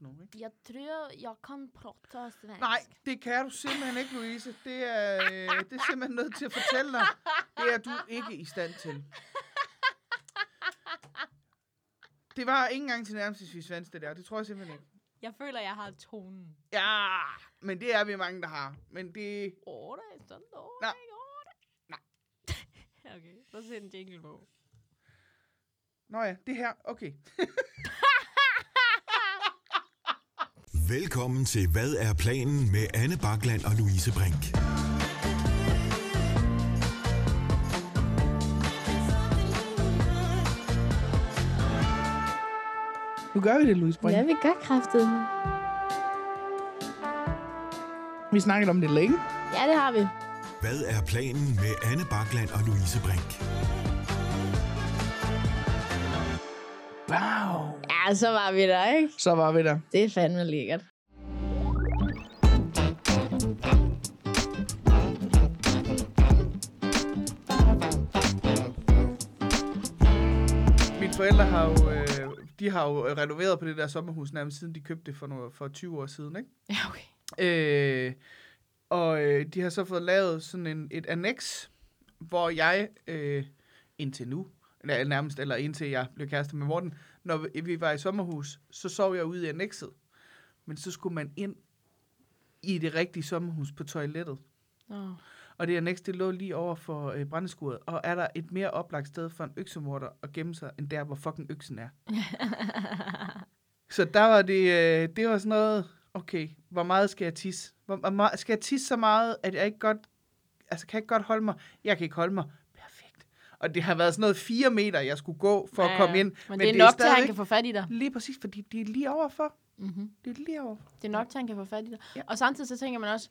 nu, ikke? Jeg tror, jeg kan prata svensk. Nej, det kan du simpelthen ikke, Louise. Det er, øh, det er simpelthen nødt til at fortælle dig. Det er du ikke i stand til. Det var ikke engang til nærmest svensk, det der. Det tror jeg simpelthen ikke. Jeg føler, jeg har tonen. Ja, men det er vi mange, der har. Men det... Åh, det er sådan dårligt. Nå. Nå. okay, så sæt en jingle på. Nå ja, det her. Okay. Velkommen til Hvad er planen med Anne Bakland og Louise Brink. Nu gør vi det, Louise Brink. Ja, vi gør kraftet. Vi snakkede om det længe. Ja, det har vi. Hvad er planen med Anne Bakland og Louise Brink? Wow. Ja, så var vi der, ikke? Så var vi der. Det er fandme lækkert. Mine forældre har jo, øh, de har jo renoveret på det der sommerhus nærmest siden de købte det for, noget, for 20 år siden, ikke? Ja, okay. Øh, og øh, de har så fået lavet sådan en, et annex, hvor jeg øh, indtil nu, eller nærmest, eller indtil jeg blev kæreste med Morten, når vi- var i sommerhus, så sov jeg ude i annexet. Men så skulle man ind i det rigtige sommerhus på toilettet. Nå. Og det annex, det lå lige over for øh, brændeskuret. Og er der et mere oplagt sted for en øksemorder at gemme sig, end der, hvor fucking øksen er? Så der var det, øh, det var sådan noget, okay, hvor meget skal jeg tisse? Hvor, hvor meget, skal jeg tisse så meget, at jeg ikke godt, altså kan jeg ikke godt holde mig? Jeg kan ikke holde mig. Og det har været sådan noget fire meter, jeg skulle gå for ja, at komme ind. Men, men det er nok til, at han kan få fat i dig. Lige præcis, fordi de er lige overfor. Mm-hmm. Det er lige over. Det er nok til, han kan få fat i dig. Ja. Og samtidig så tænker man også,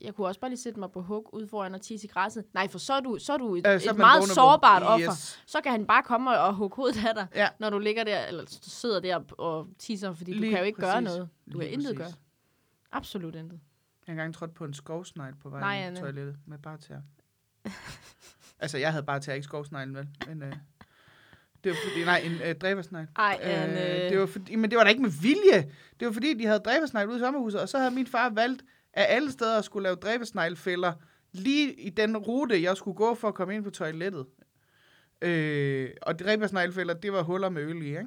jeg kunne også bare lige sætte mig på hug ud foran og tisse i græsset. Nej, for så er du, så er du et, Øh, så er et meget vulnerable. sårbart offer. Yes. Så kan han bare komme og hugge hovedet af dig, Ja. når du ligger der, eller sidder der og tisser, fordi Lige du kan jo ikke gøre præcis. noget. Du kan Lige intet præcis. gøre. Absolut intet. Jeg har engang trådt på en skovsnegl på vej Nej, i toilettet med bare tær. altså, jeg havde bare tær, ikke skovsneglen, vel? Men, øh, det var fordi, nej, en øh, dræbersnegl. Ej, Anne. det var fordi, men det var da ikke med vilje. Det var fordi, de havde dræbersnegl ude i sommerhuset, og så havde min far valgt af alle steder at skulle lave dræbersneglfælder lige i den rute, jeg skulle gå for at komme ind på toilettet. Øh, og dræbersneglfælder, det var huller med øl i, ikke?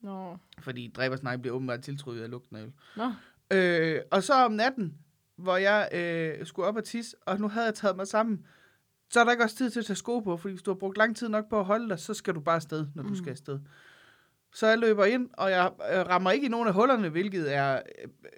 Nå. Fordi dræbersnegle bliver åbenbart tiltrykket af lugten af øl. Nå. Øh, og så om natten, hvor jeg øh, skulle op og tisse, og nu havde jeg taget mig sammen, så er der ikke også tid til at tage sko på, fordi hvis du har brugt lang tid nok på at holde dig, så skal du bare afsted, når mm. du skal afsted. Så jeg løber ind, og jeg øh, rammer ikke i nogen af hullerne, hvilket er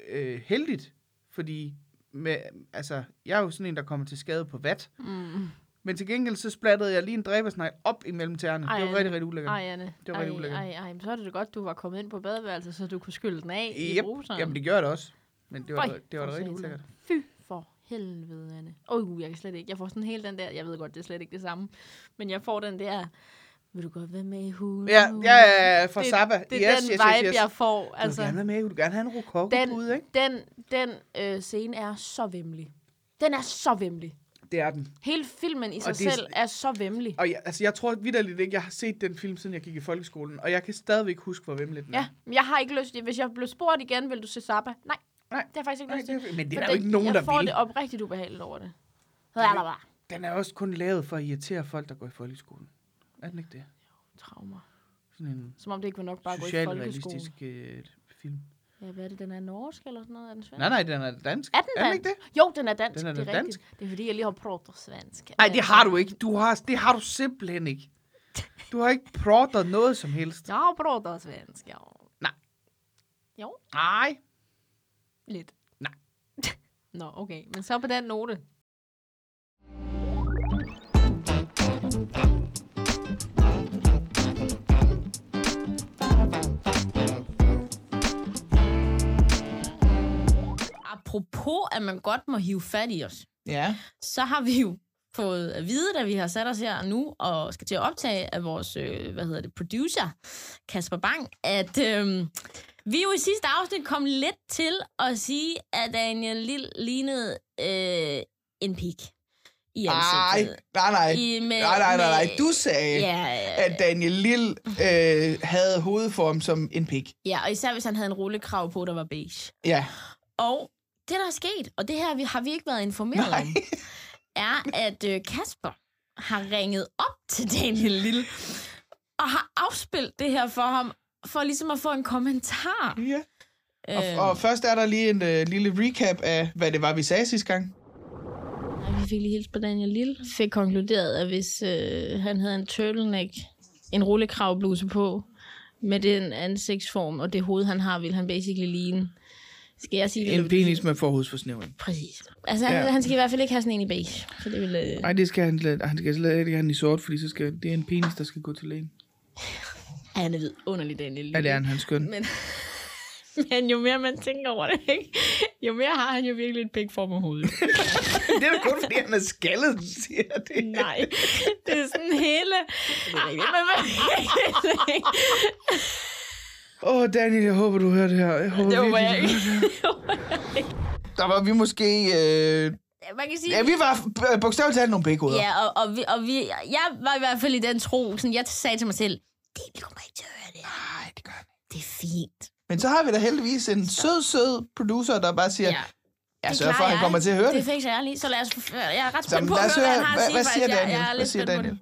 øh, øh, heldigt, fordi med, altså, jeg er jo sådan en, der kommer til skade på vat. Mm. Men til gengæld så splattede jeg lige en dræbersnegl op imellem tæerne. Ej, det var rigtig, rigtig ulækkert. Ej, Anne. Det var ej, rigtig ulækkert. ej, ej, men så er det da godt, du var kommet ind på badeværelset, så du kunne skylde den af i Yep. bruseren. Jamen, det gjorde det også. Men det var, Føj, det var da for rigtig ulækkert. Fy helvede, Anne. Åh, oh, jeg kan slet ikke. Jeg får sådan hele den der, jeg ved godt, det er slet ikke det samme, men jeg får den der, vil du godt være med i hulen? Ja, ja, ja, ja, fra det, Zappa. Det er yes, den yes, vibe, yes, yes. jeg får. Du vil Altså, gerne være med, du vil gerne have en rokokobude, ikke? den, den øh, scene er så vemmelig. Den er så vemmelig. Det er den. Hele filmen i sig det er selv er så vemmelig. Og jeg, altså, jeg tror vidderligt ikke, jeg har set den film, siden jeg gik i folkeskolen. Og jeg kan stadigvæk huske, hvor vemmelig den er. Ja, men jeg har ikke lyst til, hvis jeg blev spurgt igen, vil du se Zappa? Nej, Nej. det har jeg faktisk ikke Nej, lyst til. men det er der jo ikke nogen, jeg der får vil. det oprigtigt ubehageligt over det. Så er der bare Den er også kun lavet for at irritere folk, der går i folkeskolen. Er den ikke det? traumer. Sådan en Som om det ikke var nok bare at gå i folkeskole. socialrealistisk øh, film. Ja, hvad er det? Den er norsk eller sådan noget? Er den svensk? Nej, nej, den er dansk. Er den er den dansk? ikke det? Jo, den er dansk. Den er det er rigtigt. Det er fordi, jeg lige har pratet svensk. Nej, det har du ikke. Du har, det har du simpelthen ikke. Du har ikke pratet noget som helst. Jeg har pratet svensk, ja. Nej. Jo, Nej. Lidt. Nej. Nå, okay. Men så på den note. Apropos, at man godt må hive fat i os, Ja. så har vi jo fået at vide, da vi har sat os her nu og skal til at optage af vores, øh, hvad hedder det, producer, Kasper Bang, at øh, vi jo i sidste afsnit kom lidt til at sige, at Daniel Lille lignede øh, en pik i Nej, ansigtet. nej, nej. I- med- nej, nej, nej, nej. Du sagde, Ja, at Daniel Lille øh, havde hovedform som en pik. ja, og især hvis han havde en rullekrav på, der var beige. Ja. Og det, der er sket, og det her vi- har vi ikke været informeret Nej. om, er, at øh, Kasper har ringet op til Daniel Lille og har afspillet det her for ham, for ligesom at få en kommentar. ja. Øh, Og, og først er der lige en øh, lille recap af, hvad det var, vi sagde sidste gang. Ja, vi fik lige hils på Daniel Lille. Fik konkluderet, at hvis øh, han havde en turtleneck, en rullekravbluse på, med den ansigtsform og det hoved, han har, vil han basically ligne. Skal jeg sige det? En penis med forhudsforsnævring. Præcis. Altså, han, Ja. han skal i hvert fald ikke have sådan en i beige. Så det vil... Øh... Nej, det skal han, han skal slet ikke have den i sort, fordi så skal, det er en penis, der skal gå til lægen. Han er vidunderlig, Daniel Lille. Ja, det er han, han er skøn. Men, men jo mere man tænker over det, ikke? jo mere har han jo virkelig et pik form af hovedet. det er da kun, fordi han er skaldet, du siger det. Nej, det er sådan hele... Det er men... Åh, oh, Daniel, jeg håber, du hører det her. Jeg håber Det håber virkelig, jeg ikke. Der var vi måske... Øh, Man kan sige, ja, vi var øh, bogstaveligt talt nogle pækhoveder. Ja, og, og, vi, og vi, jeg var i hvert fald i den tro, sådan, jeg sagde til mig selv, det vi kommer ikke til at høre det. her. Nej, det gør han ikke. Det er fint. Men så har vi da heldigvis en sød, sød producer, der bare siger, Ja, jeg sørger for, at han kommer til at høre Det det. er fikser jeg lige, så lad os, jeg er ret spændt på lad at os høre, hvad han har hvad, at sige. hvad siger Daniel? Jeg er Hvad siger Daniel?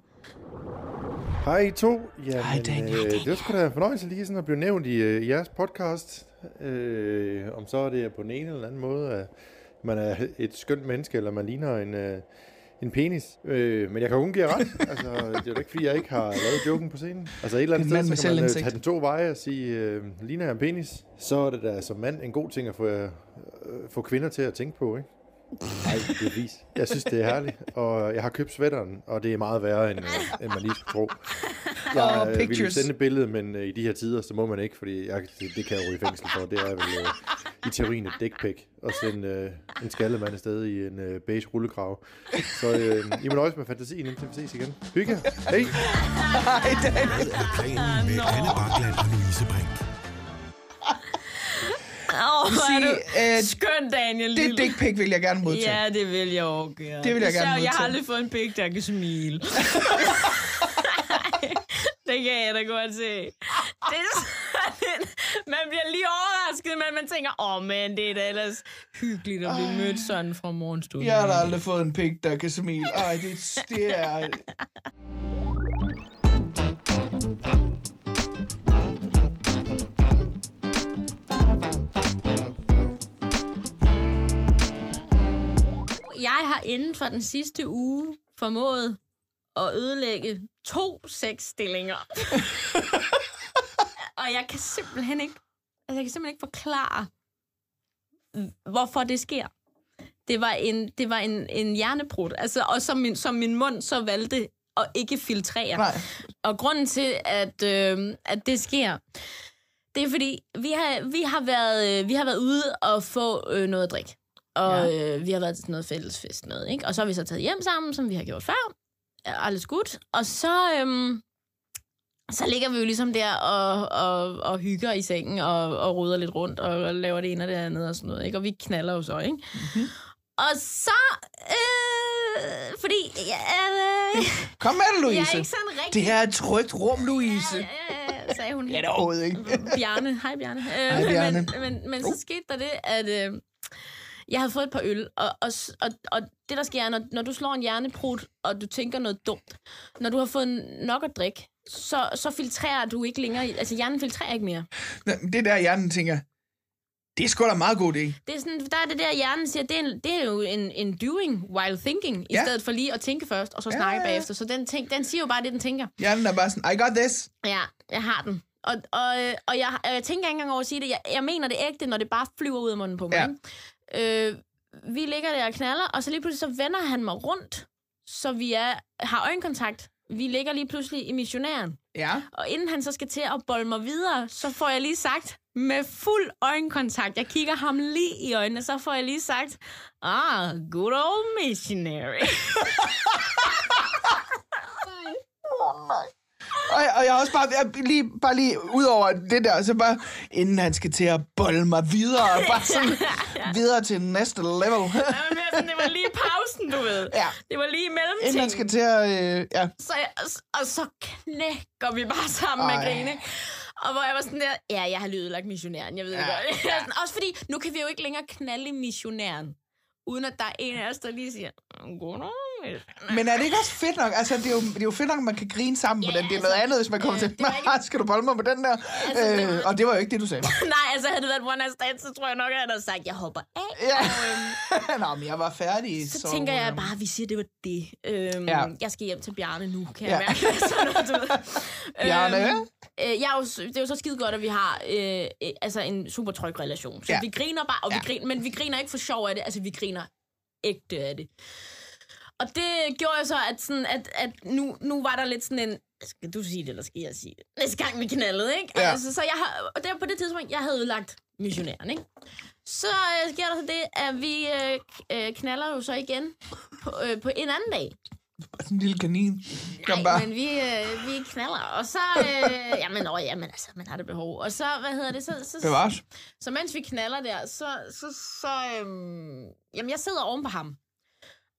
Hej I to. Jamen, Hej, Daniel. Øh, det var sgu da en fornøjelse lige sådan at blive nævnt i, øh, jeres podcast. Øh, om så er det på den ene eller anden måde, at man er et skønt menneske, eller man ligner en, øh, en penis. Øh, men jeg kan kun give jer ret. altså, det er jo ikke, fordi jeg ikke har lavet joken på scenen. Altså et eller andet sted, så kan man øh, tage den to veje og sige, øh, ligner jeg en penis? Så er det da som mand en god ting at få, øh, få kvinder til at tænke på, ikke? Nej, det er vis. Jeg synes, det er herligt. Og jeg har købt sweateren, og det er meget værre, end, øh, end man lige skulle tro. Jeg Og øh, ville pictures. sende et billede, men øh, i de her tider, så må man ikke, fordi jeg, det, det kan jeg ryge i fængsel for. Det er vel øh, i teorien et dick pic at sende øh, en skaldet mand afsted i en øh, beige rullekrav. Så øh, I må nøjes med fantasien, indtil vi ses igen. Hygge. Hej! Hej, Daniel. Er med Anne Bakland og Louise Brink? Åh, er sige, du øh, skøn, Daniel Det Lille. dick pic vil jeg gerne modtage. Ja, det vil jeg også gerne. Det vil jeg Især, gerne Jeg har modtage. aldrig fået en pik, der kan smile. det kan jeg da godt se. Det er sådan, man bliver lige overrasket, men man tænker, åh, oh, men det er da ellers hyggeligt at blive mødt sådan fra morgenstunden. Jeg har da aldrig fået en pik, der kan smile. Ej, det, det er... har inden for den sidste uge formået at ødelægge to sexstillinger. og jeg kan simpelthen ikke, altså jeg kan simpelthen ikke forklare, hvorfor det sker. Det var en, det var en, en hjernebrud, altså, og som min, som min mund så valgte at ikke filtrere. Nej. Og grunden til, at, øh, at det sker, det er fordi, vi har, vi har, været, øh, vi har været ude og få øh, noget at drikke. Og ja. øh, vi har været til sådan noget fællesfest noget, ikke? Og så har vi så taget hjem sammen, som vi har gjort før. Alles godt. Og så, øhm, så ligger vi jo ligesom der og, og, og hygger i sengen og, og ruder lidt rundt og laver det ene og det andet og sådan noget, ikke? Og vi knaller jo så, ikke? Mm-hmm. Og så, øh, fordi, øh, Kom med det, Louise. jeg er ikke sådan rigtig... Det her er et trygt rum, Louise. Ja, ja, ja, sagde hun. Ja, det er overhovedet ikke. Bjarne. Hej, Bjarne. Øh, Hej, Bjarne. Men, men, men så skete der det, at øh, jeg havde fået et par øl, og, og, og, og det, der sker, er, når, når du slår en hjerneprut, og du tænker noget dumt, når du har fået nok at drikke, så, så filtrerer du ikke længere, altså hjernen filtrerer ikke mere. Det er der, hjernen tænker, det er sgu da en meget god idé. Det er sådan, der er det der, hjernen siger, det er, en, det er jo en, en doing while thinking, i Ja. stedet for lige at tænke først, og så Ja, snakke ja, ja. bagefter. Så den, tænk, den siger jo bare det, den tænker. Hjernen er bare sådan, I got this. Ja, jeg har den. Og, og, øh, og jeg, jeg tænker ikke engang over at sige det. Jeg, jeg mener det ægte, når det bare flyver ud af munden på mig. Ja. Ja. Øh, vi ligger der og knaller, og så lige pludselig så vender han mig rundt, så vi er, har øjenkontakt. Vi ligger lige pludselig i missionæren. Ja. Og inden han så skal til at bolde mig videre, så får jeg lige sagt, med fuld øjenkontakt, jeg kigger ham lige i øjnene, så får jeg lige sagt, ah, good old missionary. Og, og jeg har også bare, jeg, lige, bare lige ud over det der, så bare, inden han skal til at bolle mig videre, bare sådan videre til næste level. Mere sådan, det var lige pausen du ved. Ja. Det var lige Inden man mellemting. skal til at... Øh, ja. Så, jeg, og så knækker vi bare sammen med Ej. grin, ikke? Og hvor jeg var sådan der, ja, jeg har lydet lagt missionæren, jeg ved ja, Ja, godt. Ja. Også fordi, nu kan vi jo ikke længere knalde missionæren, uden at der er en af os, der lige siger, goddag, missionær." Men er det ikke også fedt nok? Altså, det er jo, det er jo fedt nok, at man kan grine sammen på Ja, den. Det er altså, noget andet, hvis man kommer øh, til, ikke- "Ah, skal du bolle mig på den der? Altså, Øh, var- og det var jo ikke det, du sagde. Nej, altså havde det været one night stand, så tror jeg nok, at jeg havde sagt, jeg hopper af. Ja. Og, øhm, Nå, men jeg var færdig. så tænker jeg bare, at vi siger, at det var det. Øhm, Ja. ja. Jeg skal hjem til Bjarne nu, kan Ja. jeg mærke. Sådan noget, du ved. Bjarne? øh, jeg er jo, det er jo så skide godt, at vi har øh, øh, altså en super tryg relation. Så Ja. ja. vi griner bare, og Ja. vi griner, men vi griner ikke for sjov af det. Altså, vi griner ægte af det. Og det gjorde så, at, sådan, at, at nu, nu var der lidt sådan en... Skal du sige det, eller skal jeg sige det? Næste gang vi knaldede, ikke? Ja. Altså, så jeg har, og der på det tidspunkt, jeg havde udlagt missionæren, ikke? Så øh, sker der så det, at vi øh, øh, knaller jo så igen på, øh, på en anden dag. Sådan en lille kanin. Nej, bare. men vi, øh, vi knaller. Og så, øh, jamen, åh, jamen, altså, man har det behov. Og så, hvad hedder det, så, så, Bevares. så mens vi knaller der, så, så, så øhm, jamen, jeg sidder oven på ham.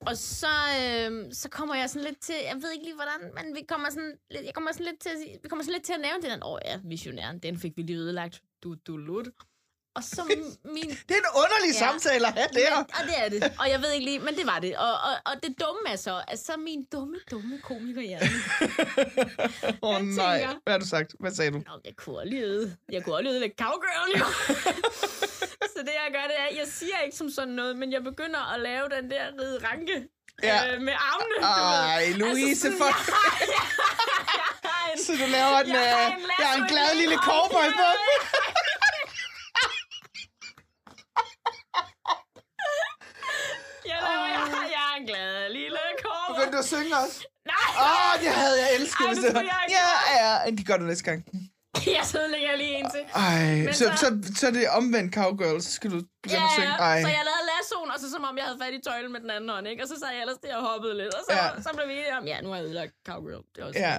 Og så, øhm, så kommer jeg sådan lidt til, jeg ved ikke lige hvordan, men vi kommer sådan lidt, jeg kommer sådan lidt til, at vi kommer sådan lidt til at nævne det der, åh ja, missionæren, den fik vi lige ødelagt. Du, du, lut. Og så min... Det er en underlig Ja. samtale at have der. Men, og det er det. Og jeg ved ikke lige, men det var det. Og, og, og det dumme er så, at så min dumme, dumme komikerhjerne. Åh oh, Jeg nej. tænker- Hvad har du sagt? Hvad sagde du? Nå, jeg kunne lige øde. Jeg kunne også lige øde lidt cowgirl, så det, jeg gør, det er, jeg siger ikke som sådan noget, men jeg begynder at lave den der ride ranke Ja. øh, med armene. du ved. Ej, Louise, altså, sådan, for... jeg jeg har en- Så du laver en, jeg øh, en jeg er en glad lille cowboy på. Jeg, laver, jeg, jeg er en glad lille cowboy. Begyndte du at synge også? Nej, Åh, oh, det havde jeg elsket, Ej, hvis det var. jeg Ja, ja, de gør det næste gang. jeg sidder lægger lige en til. Ej, Men så, så, så- så, er det omvendt cowgirl, så skal du begynde Ja, at synge. Ej. så jeg lavede lassoen, og så som om jeg havde fat i tøjlen med den anden hånd, ikke? Og så sad jeg ellers der og hoppede lidt, og så, Ja. så blev vi enige om, ja, nu har jeg ødelagt cowgirl. Det er også Ja.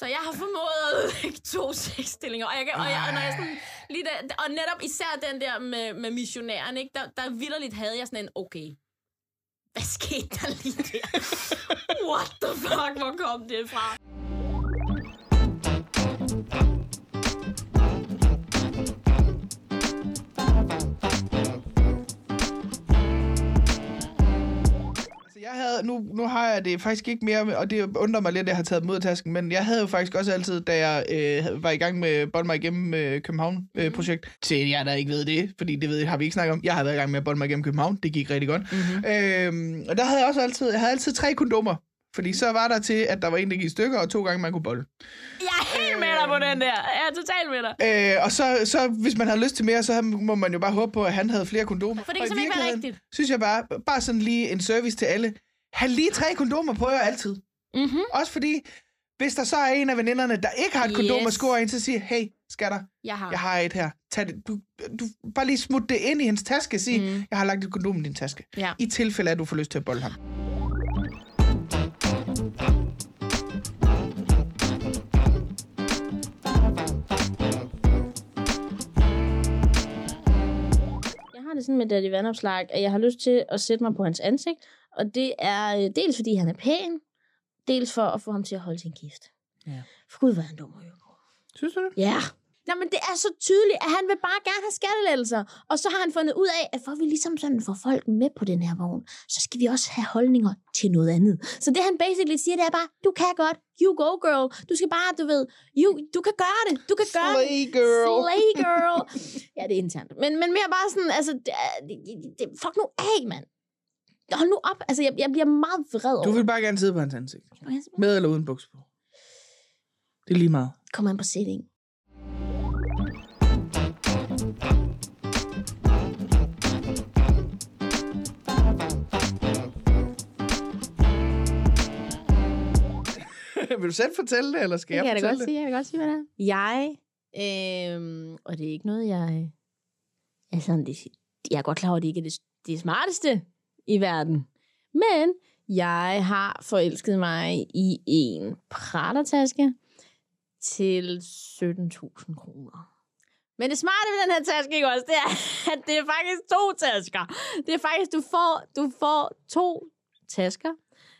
Så jeg har formået at ødelægge to sexstillinger. Og, jeg, kan, og, jeg, og, når jeg sådan, lige der, og netop især den der med, med missionæren, ikke? Der, der vidderligt havde jeg sådan en, okay, hvad skete der lige der? What the fuck, hvor kom det fra? Nu, nu har jeg det faktisk ikke mere, og det undrer mig lidt, at jeg har taget mod tasken, men jeg havde jo faktisk også altid, da jeg øh, var i gang med Bold mig igennem øh, København-projekt, til jer, der ikke ved det, fordi det ved, har vi ikke snakket om, jeg har været i gang med Bold mig igennem København, det gik rigtig godt. Mm-hmm. Øhm, og der havde jeg også altid, jeg havde altid tre kondomer, fordi så var der til, at der var en, der gik i stykker, og to gange, man kunne bolle. Jeg er helt med dig på den der. Jeg er totalt med dig. Øh, og så, så, hvis man havde lyst til mere, så må man jo bare håbe på, at han havde flere kondomer. For det kan ikke være rigtigt. Synes jeg bare, bare sådan lige en service til alle. Ha' lige tre kondomer på jer altid. Mm-hmm. Også fordi, hvis der så er en af veninderne, der ikke har et kondom Yes. og scorer ind, så siger, hey, skatter, Jeg har. jeg har et her. Tag det. Du, du, bare lige smut det ind i hendes taske og sig, Mm. jeg har lagt et kondom i din taske. Ja. I tilfælde af, at du får lyst til at bolde ham. Jeg har det sådan med Daddy Vandopslag, at jeg har lyst til at sætte mig på hans ansigt, og det er øh, dels fordi han er pæn, dels for at få ham til at holde sin kæft. Ja. For gud, hvad er han dum og Synes du det? Ja. Nå, men det er så tydeligt, at han vil bare gerne have skattelettelser. Og så har han fundet ud af, at for at vi ligesom sådan får folk med på den her vogn, så skal vi også have holdninger til noget andet. Så det han basically siger, det er bare, du kan godt, you go girl. Du skal bare, du ved, you, du kan gøre det, du kan gøre det. Slay girl. Slay girl. ja, det er internt. Men, men mere bare sådan, altså, det, det, det, fuck nu af, mand. Hold nu op. Altså, jeg, jeg bliver meget vred over. Du vil bare gerne sidde på hans ansigt. det. Med eller uden bukser på. Det er lige meget. Kommer an på setting. vil du selv fortælle det, eller skal Det jeg jeg fortælle godt sige, jeg kan godt sige, hvad det er. Jeg, øhm, og det er ikke noget, jeg... Altså, det, jeg er godt klar over, at det ikke er det, det smarteste i verden. Men jeg har forelsket mig i en Prada-taske til 17.000 kroner. Men det smarte ved den her taske, ikke også, det er, at det er faktisk to tasker. Det er faktisk, du får, du får to tasker,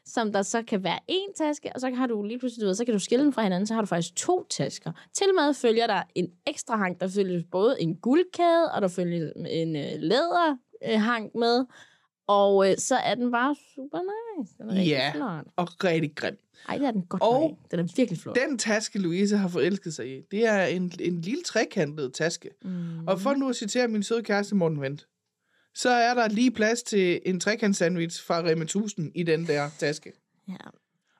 som der så kan være en taske, og så har du lige pludselig, du ved, så kan du skille dem fra hinanden, så har du faktisk to tasker. Til med følger der en ekstra hang, der følger både en guldkæde, og der følger en øh, læderhang med, og øh, så er den bare super nice. Den er rigtig Ja. flot. Og rigtig grim. Ej, det er den godt Og Den er virkelig flot. Den taske, Louise har forelsket sig i, det er en, en lille trekantet taske. Mm. Og for nu at citere min søde kæreste Morten Vendt, så er der lige plads til en trekant sandwich fra Rema 1000 i den der taske. Ja.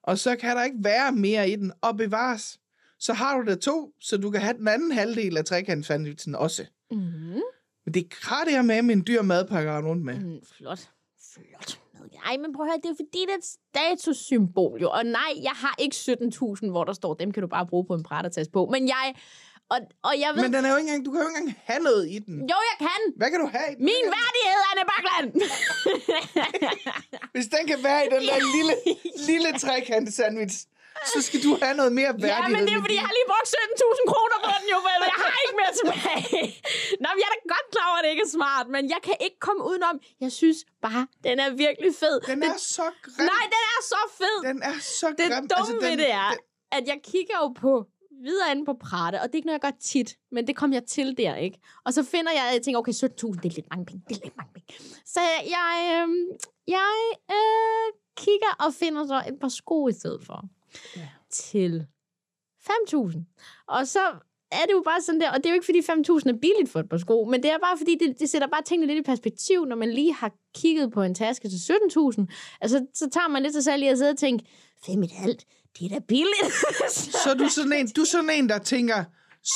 Og så kan der ikke være mere i den, og bevares. Så har du der to, så du kan have den anden halvdel af trekant sandwichen også. Mm. Men det er det her med, med en dyr madpakke at rundt med. Mm, flot. Flot. Ej, men prøv at høre, det er fordi, det er et statussymbol jo. Og nej, jeg har ikke 17.000, hvor der står, dem kan du bare bruge på en brættertaske på. Men jeg... Og, og jeg ved... Men den er jo ikke engang, du kan jo ikke engang have noget i den. Jo, jeg kan! Hvad kan du have i den? Min værdighed, Anne Bakland! Hvis den kan være i den der lille, lille trekant sandwich, så skal du have noget mere værdighed. ja, men det er fordi, jeg har lige brugt 17.000 kroner på den jo, vel? Jeg har ikke mere tilbage. Nå, men jeg er da godt klar over, at det ikke er smart, men jeg kan ikke komme udenom. Jeg synes bare, den er virkelig fed. Den er så grim. Nej, den er så fed! Den er så Det grim. dumme altså, ved den, det er, Den, at jeg kigger jo på videre inde på Prate, og det er ikke noget, jeg gør tit, men det kom jeg til der, ikke? Og så finder jeg, jeg tænker, okay, 17.000, det er lidt mange penge, det er lidt mange penge. Så jeg, øh, jeg øh, kigger og finder så et par sko i stedet for. Ja. Til 5.000. Og så er det jo bare sådan der, og det er jo ikke, fordi 5.000 er billigt for et par sko, men det er bare, fordi det, det sætter bare tingene lidt i perspektiv, når man lige har kigget på en taske til 17.000. Altså, så tager man lidt sig selv i at sidde og tænke, 5,5, det er da billigt. så er du sådan en, du er sådan en, der tænker,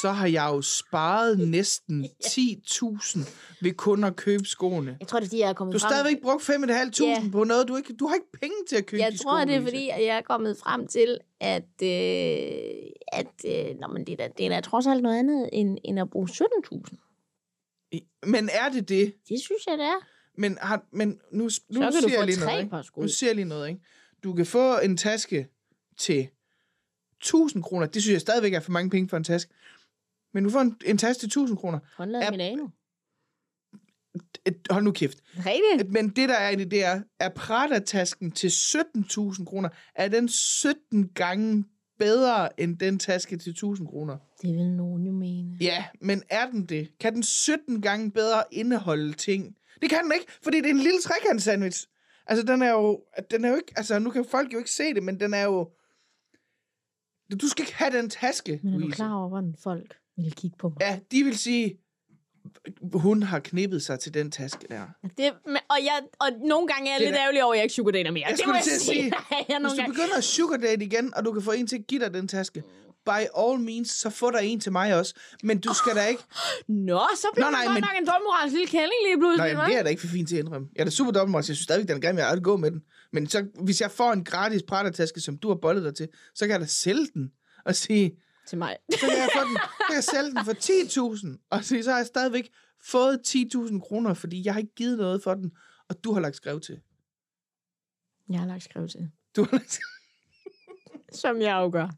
så har jeg jo sparet næsten 10.000 ved kun at købe skoene. Jeg tror, det er, fordi jeg er kommet Du har frem... stadigvæk brugt 5.500 Ja. på noget, du ikke... Du har ikke penge til at købe Jeg de tror, sko, det er, fordi jeg er kommet frem til, at, øh, at øh, nå, men det, er det er da trods alt noget andet, end, end at bruge 17.000. Men er det det? Det synes jeg, det er. Men, har, men nu, nu kan siger jeg lige noget, ikke? Nu siger jeg lige noget, ikke? Du kan få en taske til 1000 kroner. Det synes jeg stadigvæk er for mange penge for en taske. Men du får en, en taske til 1000 kroner. Håndlaget Ja. Milano. Et, hold nu kæft. Rigtigt? Men det, der er i det, det er, er Prada-tasken til 17.000 kroner, er den 17 gange bedre end den taske til 1000 kroner. Det vil nogen jo mene. Ja, men er den det? Kan den 17 gange bedre indeholde ting? Det kan den ikke, fordi det er en lille trekant sandwich. Altså, den er jo, den er jo ikke, altså, nu kan folk jo ikke se det, men den er jo, du skal ikke have den taske, Men er du Louise. klar over, hvordan folk vil kigge på mig? Ja, de vil sige, hun har knippet sig til den taske der. Det, og, jeg, og nogle gange er jeg Det er lidt da- ærgerlig over, at jeg ikke sugar dater mere. Jeg det må skulle jeg til at sige. sige, jeg Hvis du gange. begynder at sugar date igen, og du kan få en til at give dig den taske, by all means, så få der en til mig også. Men du skal da ikke... Nå, så bliver Nå, nej, godt men- nok en dobbeltmoralsk lille kælling lige pludselig. Nej, det er da ikke for fint til at indrømme. Jeg er da super dobbelt, jeg synes stadigvæk, den er grim. Jeg har aldrig gå med den. Men så, hvis jeg får en gratis Prada-taske, som du har bollet dig til, så kan jeg da sælge den og sige, Til mig. så kan jeg, få den, så kan jeg sælge den for 10.000. Og så har jeg stadigvæk fået 10.000 kroner, fordi jeg har ikke givet noget for den, og du har lagt skrev til. Jeg har lagt skrev til. Du har lagt Som jeg jo gør.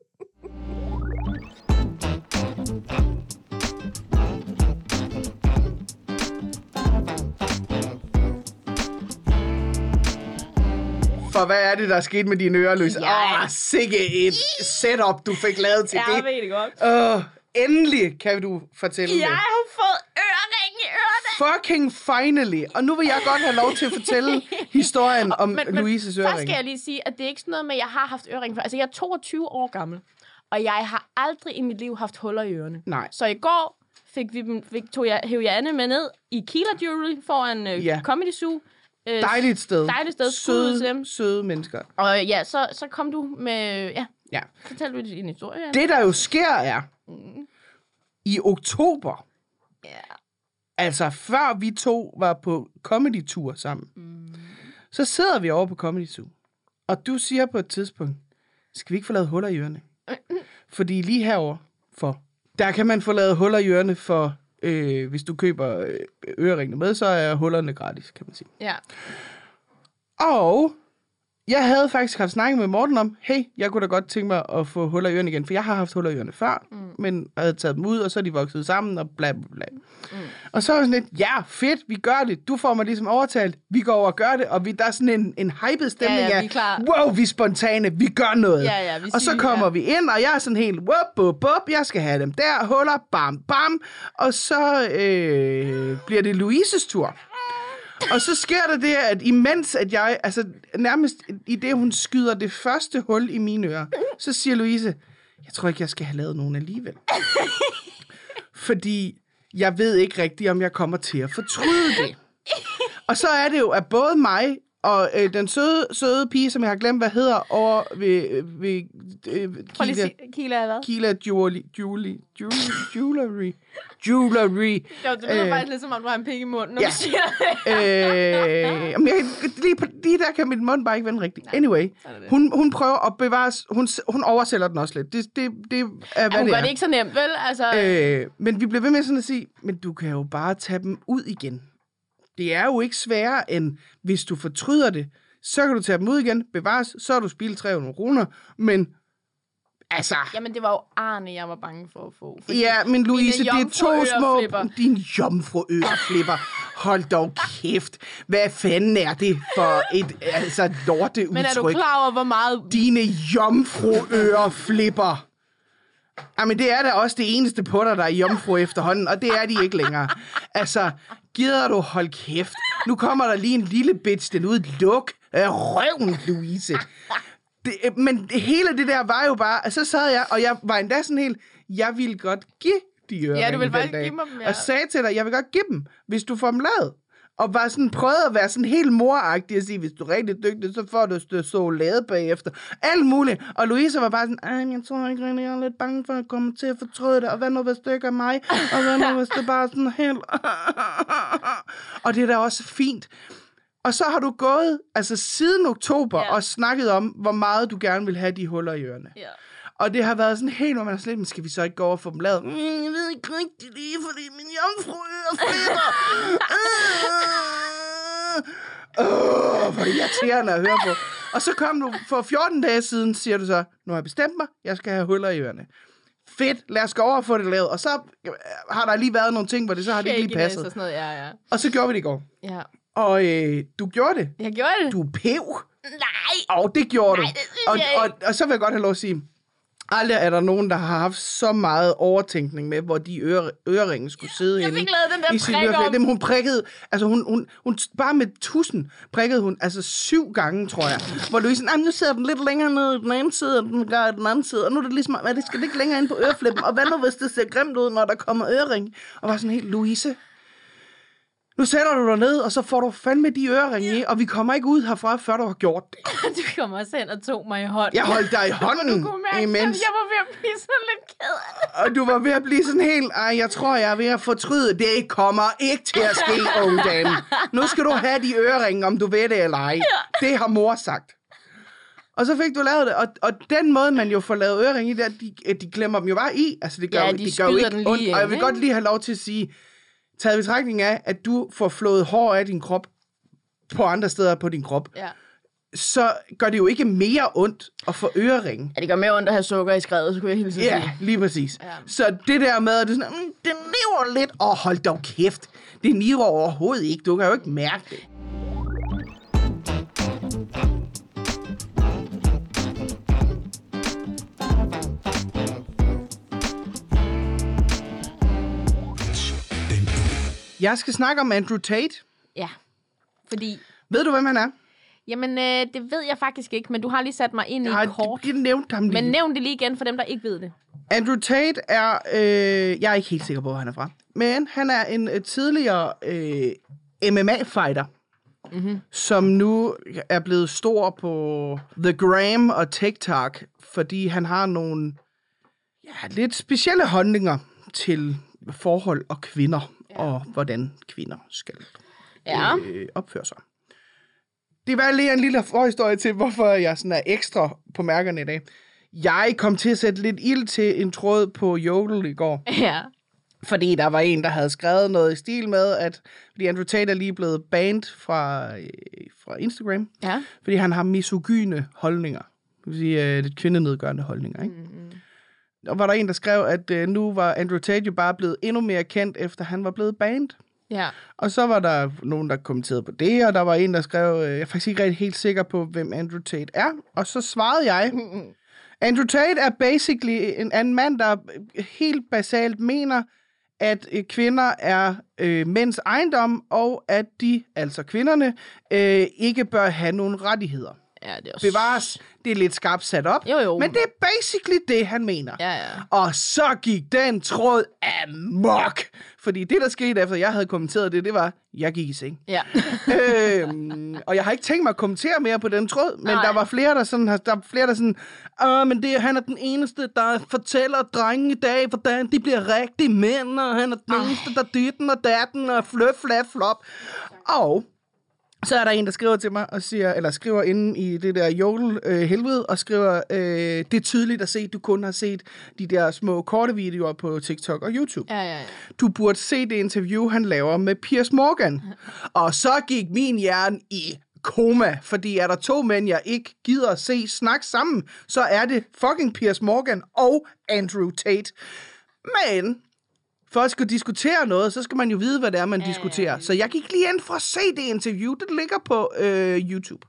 For hvad er det, der er sket med dine ører, Louise? Åh, Jeg- oh, sikke et setup, du fik lavet til Jeg det. ved det godt. Oh, endelig kan du fortælle Jeg det. har fået ørering i ørerne. Fucking finally. Og nu vil jeg godt have lov til at fortælle historien om men, Louises Først øring. skal jeg lige sige, at det er ikke sådan noget med, at jeg har haft ørering før. Altså, jeg er 22 år gammel, og jeg har aldrig i mit liv haft huller i ørerne. Nej. Så i går fik vi fik, tog jeg, hæv jeg Anne med ned i Kila Jewelry foran øh, Ja. Comedy Zoo. Øh, Dejligt sted. Dejligt sted. Ud til Søde, dem. søde mennesker. Og ja, så, så kom du med... Ja, Ja. fortæl du din historie. Anne. Det, der jo sker, er, Mm. i oktober, Ja. altså før vi to var på comedy-tur sammen, Mm. så sidder vi over på comedy Zoo, og du siger på et tidspunkt, skal vi ikke få lavet huller i ørerne? Fordi lige herover for, der kan man få lavet huller i ørerne for, øh, hvis du køber øh, øreringene med, så er hullerne gratis, kan man sige. Ja. Og jeg havde faktisk haft snakket med Morten om, hey, jeg kunne da godt tænke mig at få huller i ørerne igen, for jeg har haft huller i ørerne før, mm. men jeg havde taget dem ud, og så er de vokset sammen, og bla bla bla. Mm. Og så var sådan lidt, ja, fedt, vi gør det. Du får mig ligesom overtalt, vi går over og gør det, og vi, der er sådan en, en hyped stemning Ja, ja, af, wow, vi er spontane, vi gør noget. Ja, ja, vi og så kommer ja. vi ind, og jeg er sådan helt, whoop, bup, bup, jeg skal have dem der, huller, bam, bam, og så øh, bliver det Louises tur. Og så sker der det, at imens at jeg, altså nærmest i det, hun skyder det første hul i mine ører, så siger Louise, jeg tror ikke, jeg skal have lavet nogen alligevel. Fordi jeg ved ikke rigtigt, om jeg kommer til at fortryde det. Og så er det jo, at både mig og øh, den søde, søde pige, som jeg har glemt, hvad hedder, over ved, ved øh, Kila, Kila hvad? Kila Jewelry, Jewelry, Jewelry, Jewelry, Jewelry, Jo, det lyder Øh. faktisk lidt som om, du har en penge i munden, når Ja. du siger det. øh, jeg, lige, på- lige der kan min mund bare ikke vende rigtigt. Anyway, er det. hun, hun prøver at bevare... Hun, hun oversælger den også lidt. Det, det, det er, hvad Ja, hun det gør er. det ikke så nemt, vel? Altså, Øh, men vi bliver ved med sådan at sige, men du kan jo bare tage dem ud igen. Det er jo ikke sværere, end hvis du fortryder det, så kan du tage dem ud igen, bevares, så har du spildt 300 kroner, men altså... Jamen, det var jo Arne, jeg var bange for at få. Ja, men Louise, det er to små... Din jomfruøreflipper. Hold dog kæft. Hvad fanden er det for et altså, lorteudtryk? Men er du klar over, hvor meget... Dine jomfruøreflipper. Jamen, det er da også det eneste på dig, der er jomfru efterhånden, og det er de ikke længere. Altså, gider du hold kæft? Nu kommer der lige en lille bitch, den ud. Luk øh, røven, Louise. Det, øh, men hele det der var jo bare, at så sad jeg, og jeg var endda sådan helt, jeg ville godt give de. Ja, du ville faktisk give dem, ja. Og sagde til dig, jeg vil godt give dem, hvis du får dem lavet. Og var sådan, prøvede at være sådan helt moragtig og sige, hvis du er rigtig dygtig, så får du det så lavet bagefter. Alt muligt. Og Louise var bare sådan, ej, jeg tror ikke rigtig, jeg er lidt bange for at komme til at fortryde det. Og hvad nu, hvis det ikke er mig? Og hvad nu, hvis det bare sådan helt... og det er da også fint. Og så har du gået, altså siden oktober, ja. og snakket om, hvor meget du gerne vil have de huller i ørerne. Ja. Og det har været sådan helt, hvor man er sådan lidt, "Men skal vi så ikke gå over og få dem lavet? Mm, jeg ved ikke rigtigt lige, fordi min jomfruører flipper. Åh, oh, hvor er irriterende at høre på. Og så kom du for 14 dage siden, siger du så, nu har jeg bestemt mig, jeg skal have huller i ørerne. Fedt, lad os gå over og få det lavet. Og så øh, har der lige været nogle ting, hvor det så har det ikke lige Shakiness Og passet. sådan noget, ja, ja. Og så gjorde vi det i går. Ja. Og øh, du gjorde det. Jeg gjorde det. Du er pev. Nej! Og det gjorde Nej, du. det synes og, og, ikke. og, så vil jeg godt have lov at sige, aldrig er der nogen, der har haft så meget overtænkning med, hvor de øre, skulle sidde Jeg henne fik lavet den der prik øreflæ. om. Dem hun prikkede, altså hun, hun, hun, bare med tusind prikkede hun, altså syv gange, tror jeg. Hvor Louise, nej, nu sidder den lidt længere ned i den ene side, og den gør i den anden side, og nu er det ligesom, at det skal ligge længere ind på øreflippen, og hvad nu, hvis det ser grimt ud, når der kommer ørering? Og var sådan helt, Louise, nu sætter du dig ned, og så får du fandme de øreringe i, og vi kommer ikke ud herfra, før du har gjort det. Du kom også hen og tog mig i hånden. Jeg holdt dig i hånden, Du kunne mærke, imens, jeg var ved at blive sådan lidt ked af og du var ved at blive sådan helt, ej, jeg tror, jeg er ved at fortryde. Det kommer ikke til at ske, unge dame. Nu skal du have de øreringe, om du ved det eller ej. Det har mor sagt. Og så fik du lavet det, og, og den måde, man jo får lavet øreringe i, er, at de, de glemmer dem jo bare i. Altså, det gør, Ja, de det gør jo ikke den lige ondt. Og jeg vil godt lige have lov til at sige, taget betragtning af, at du får flået hår af din krop på andre steder på din krop, Ja. så gør det jo ikke mere ondt at få øreringe. ja, det gør mere ondt at have sukker i skrevet, så kunne jeg hilse at Ja, sige. lige præcis. Ja. Så det der med, at det sådan, mm, den lever lidt, og hold dog kæft. Det niver overhovedet ikke. Du kan jo ikke mærke det. Jeg skal snakke om Andrew Tate. Ja, fordi... Ved du, hvem han er? Jamen, øh, det ved jeg faktisk ikke, men du har lige sat mig ind i Jeg har kort. lige nævnt ham lige. Men nævn det lige igen for dem, der ikke ved det. Andrew Tate er, øh, jeg er ikke helt sikker på, hvor han er fra, men han er en øh, tidligere øh, MMA-fighter, mm-hmm. som nu er blevet stor på The Gram og TikTok, fordi han har nogle ja, lidt specielle holdninger til forhold og kvinder, ja. og hvordan kvinder skal Ja. øh, opføre sig. Det var lige en lille forhistorie til, hvorfor jeg sådan er ekstra på mærkerne i dag. Jeg kom til at sætte lidt ild til en tråd på Jodel i går, Ja. Fordi der var en, der havde skrevet noget i stil med, at fordi Andrew Tate er lige blevet banned fra, øh, fra Instagram, Ja. fordi han har misogyne holdninger. Det vil sige, øh, lidt kvindenedgørende holdninger, ikke? Mm-hmm. Og var der en, der skrev, at øh, nu var Andrew Tate jo bare blevet endnu mere kendt, efter han var blevet banned. Ja. Og så var der nogen, der kommenterede på det, og der var en, der skrev, øh, jeg er faktisk ikke rigtig helt sikker på, hvem Andrew Tate er. Og så svarede jeg, Andrew Tate er basically en, en mand, der helt basalt mener, at øh, kvinder er øh, mænds ejendom, og at de, altså kvinderne, øh, ikke bør have nogen rettigheder. Ja, det er også... Bevares, det er lidt skarpt sat op, Jo, jo. men det er basically det, han mener. Ja, ja. Og så gik den tråd amok. Fordi det, der skete efter, jeg havde kommenteret det, det var, jeg gik i seng. Ja. øhm, og jeg har ikke tænkt mig at kommentere mere på den tråd, men Nej. der var flere, der sådan, der var flere, der sådan, Åh, men det, han er den eneste, der fortæller drenge i dag, hvordan de bliver rigtige mænd, og han er den eneste, der dytten og datten og fløf, flap, flop. Og så er der en, der skriver til mig, og siger, eller skriver inde i det der jodel øh, og skriver, øh, det er tydeligt at se, at du kun har set de der små korte videoer på TikTok og YouTube. Ja, ja, ja. Du burde se det interview, han laver med Piers Morgan. Og så gik min hjerne i koma, fordi er der to mænd, jeg ikke gider at se snakke sammen, så er det fucking Piers Morgan og Andrew Tate. Men for at skulle diskutere noget, så skal man jo vide, hvad det er, man ja, diskuterer. Så jeg gik lige ind for at se det interview. Det ligger på øh, YouTube.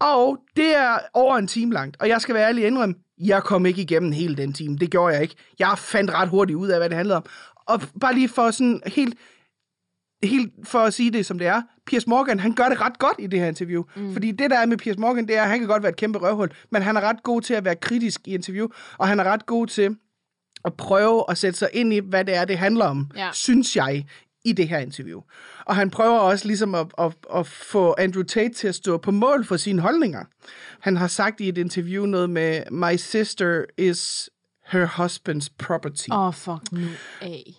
Og det er over en time langt. Og jeg skal være ærlig indrømme, jeg kom ikke igennem hele den time. Det gjorde jeg ikke. Jeg fandt ret hurtigt ud af, hvad det handlede om. Og bare lige for sådan helt, helt for at sige det, som det er. Piers Morgan, han gør det ret godt i det her interview. Mm. Fordi det, der er med Piers Morgan, det er, at han kan godt være et kæmpe røvhul, men han er ret god til at være kritisk i interview, og han er ret god til at prøve at sætte sig ind i, hvad det er, det handler om, Ja. synes jeg, i det her interview. Og han prøver også ligesom at, at, at få Andrew Tate til at stå på mål for sine holdninger. Han har sagt i et interview noget med, My sister is her husband's property. Åh, oh, fuck nu af.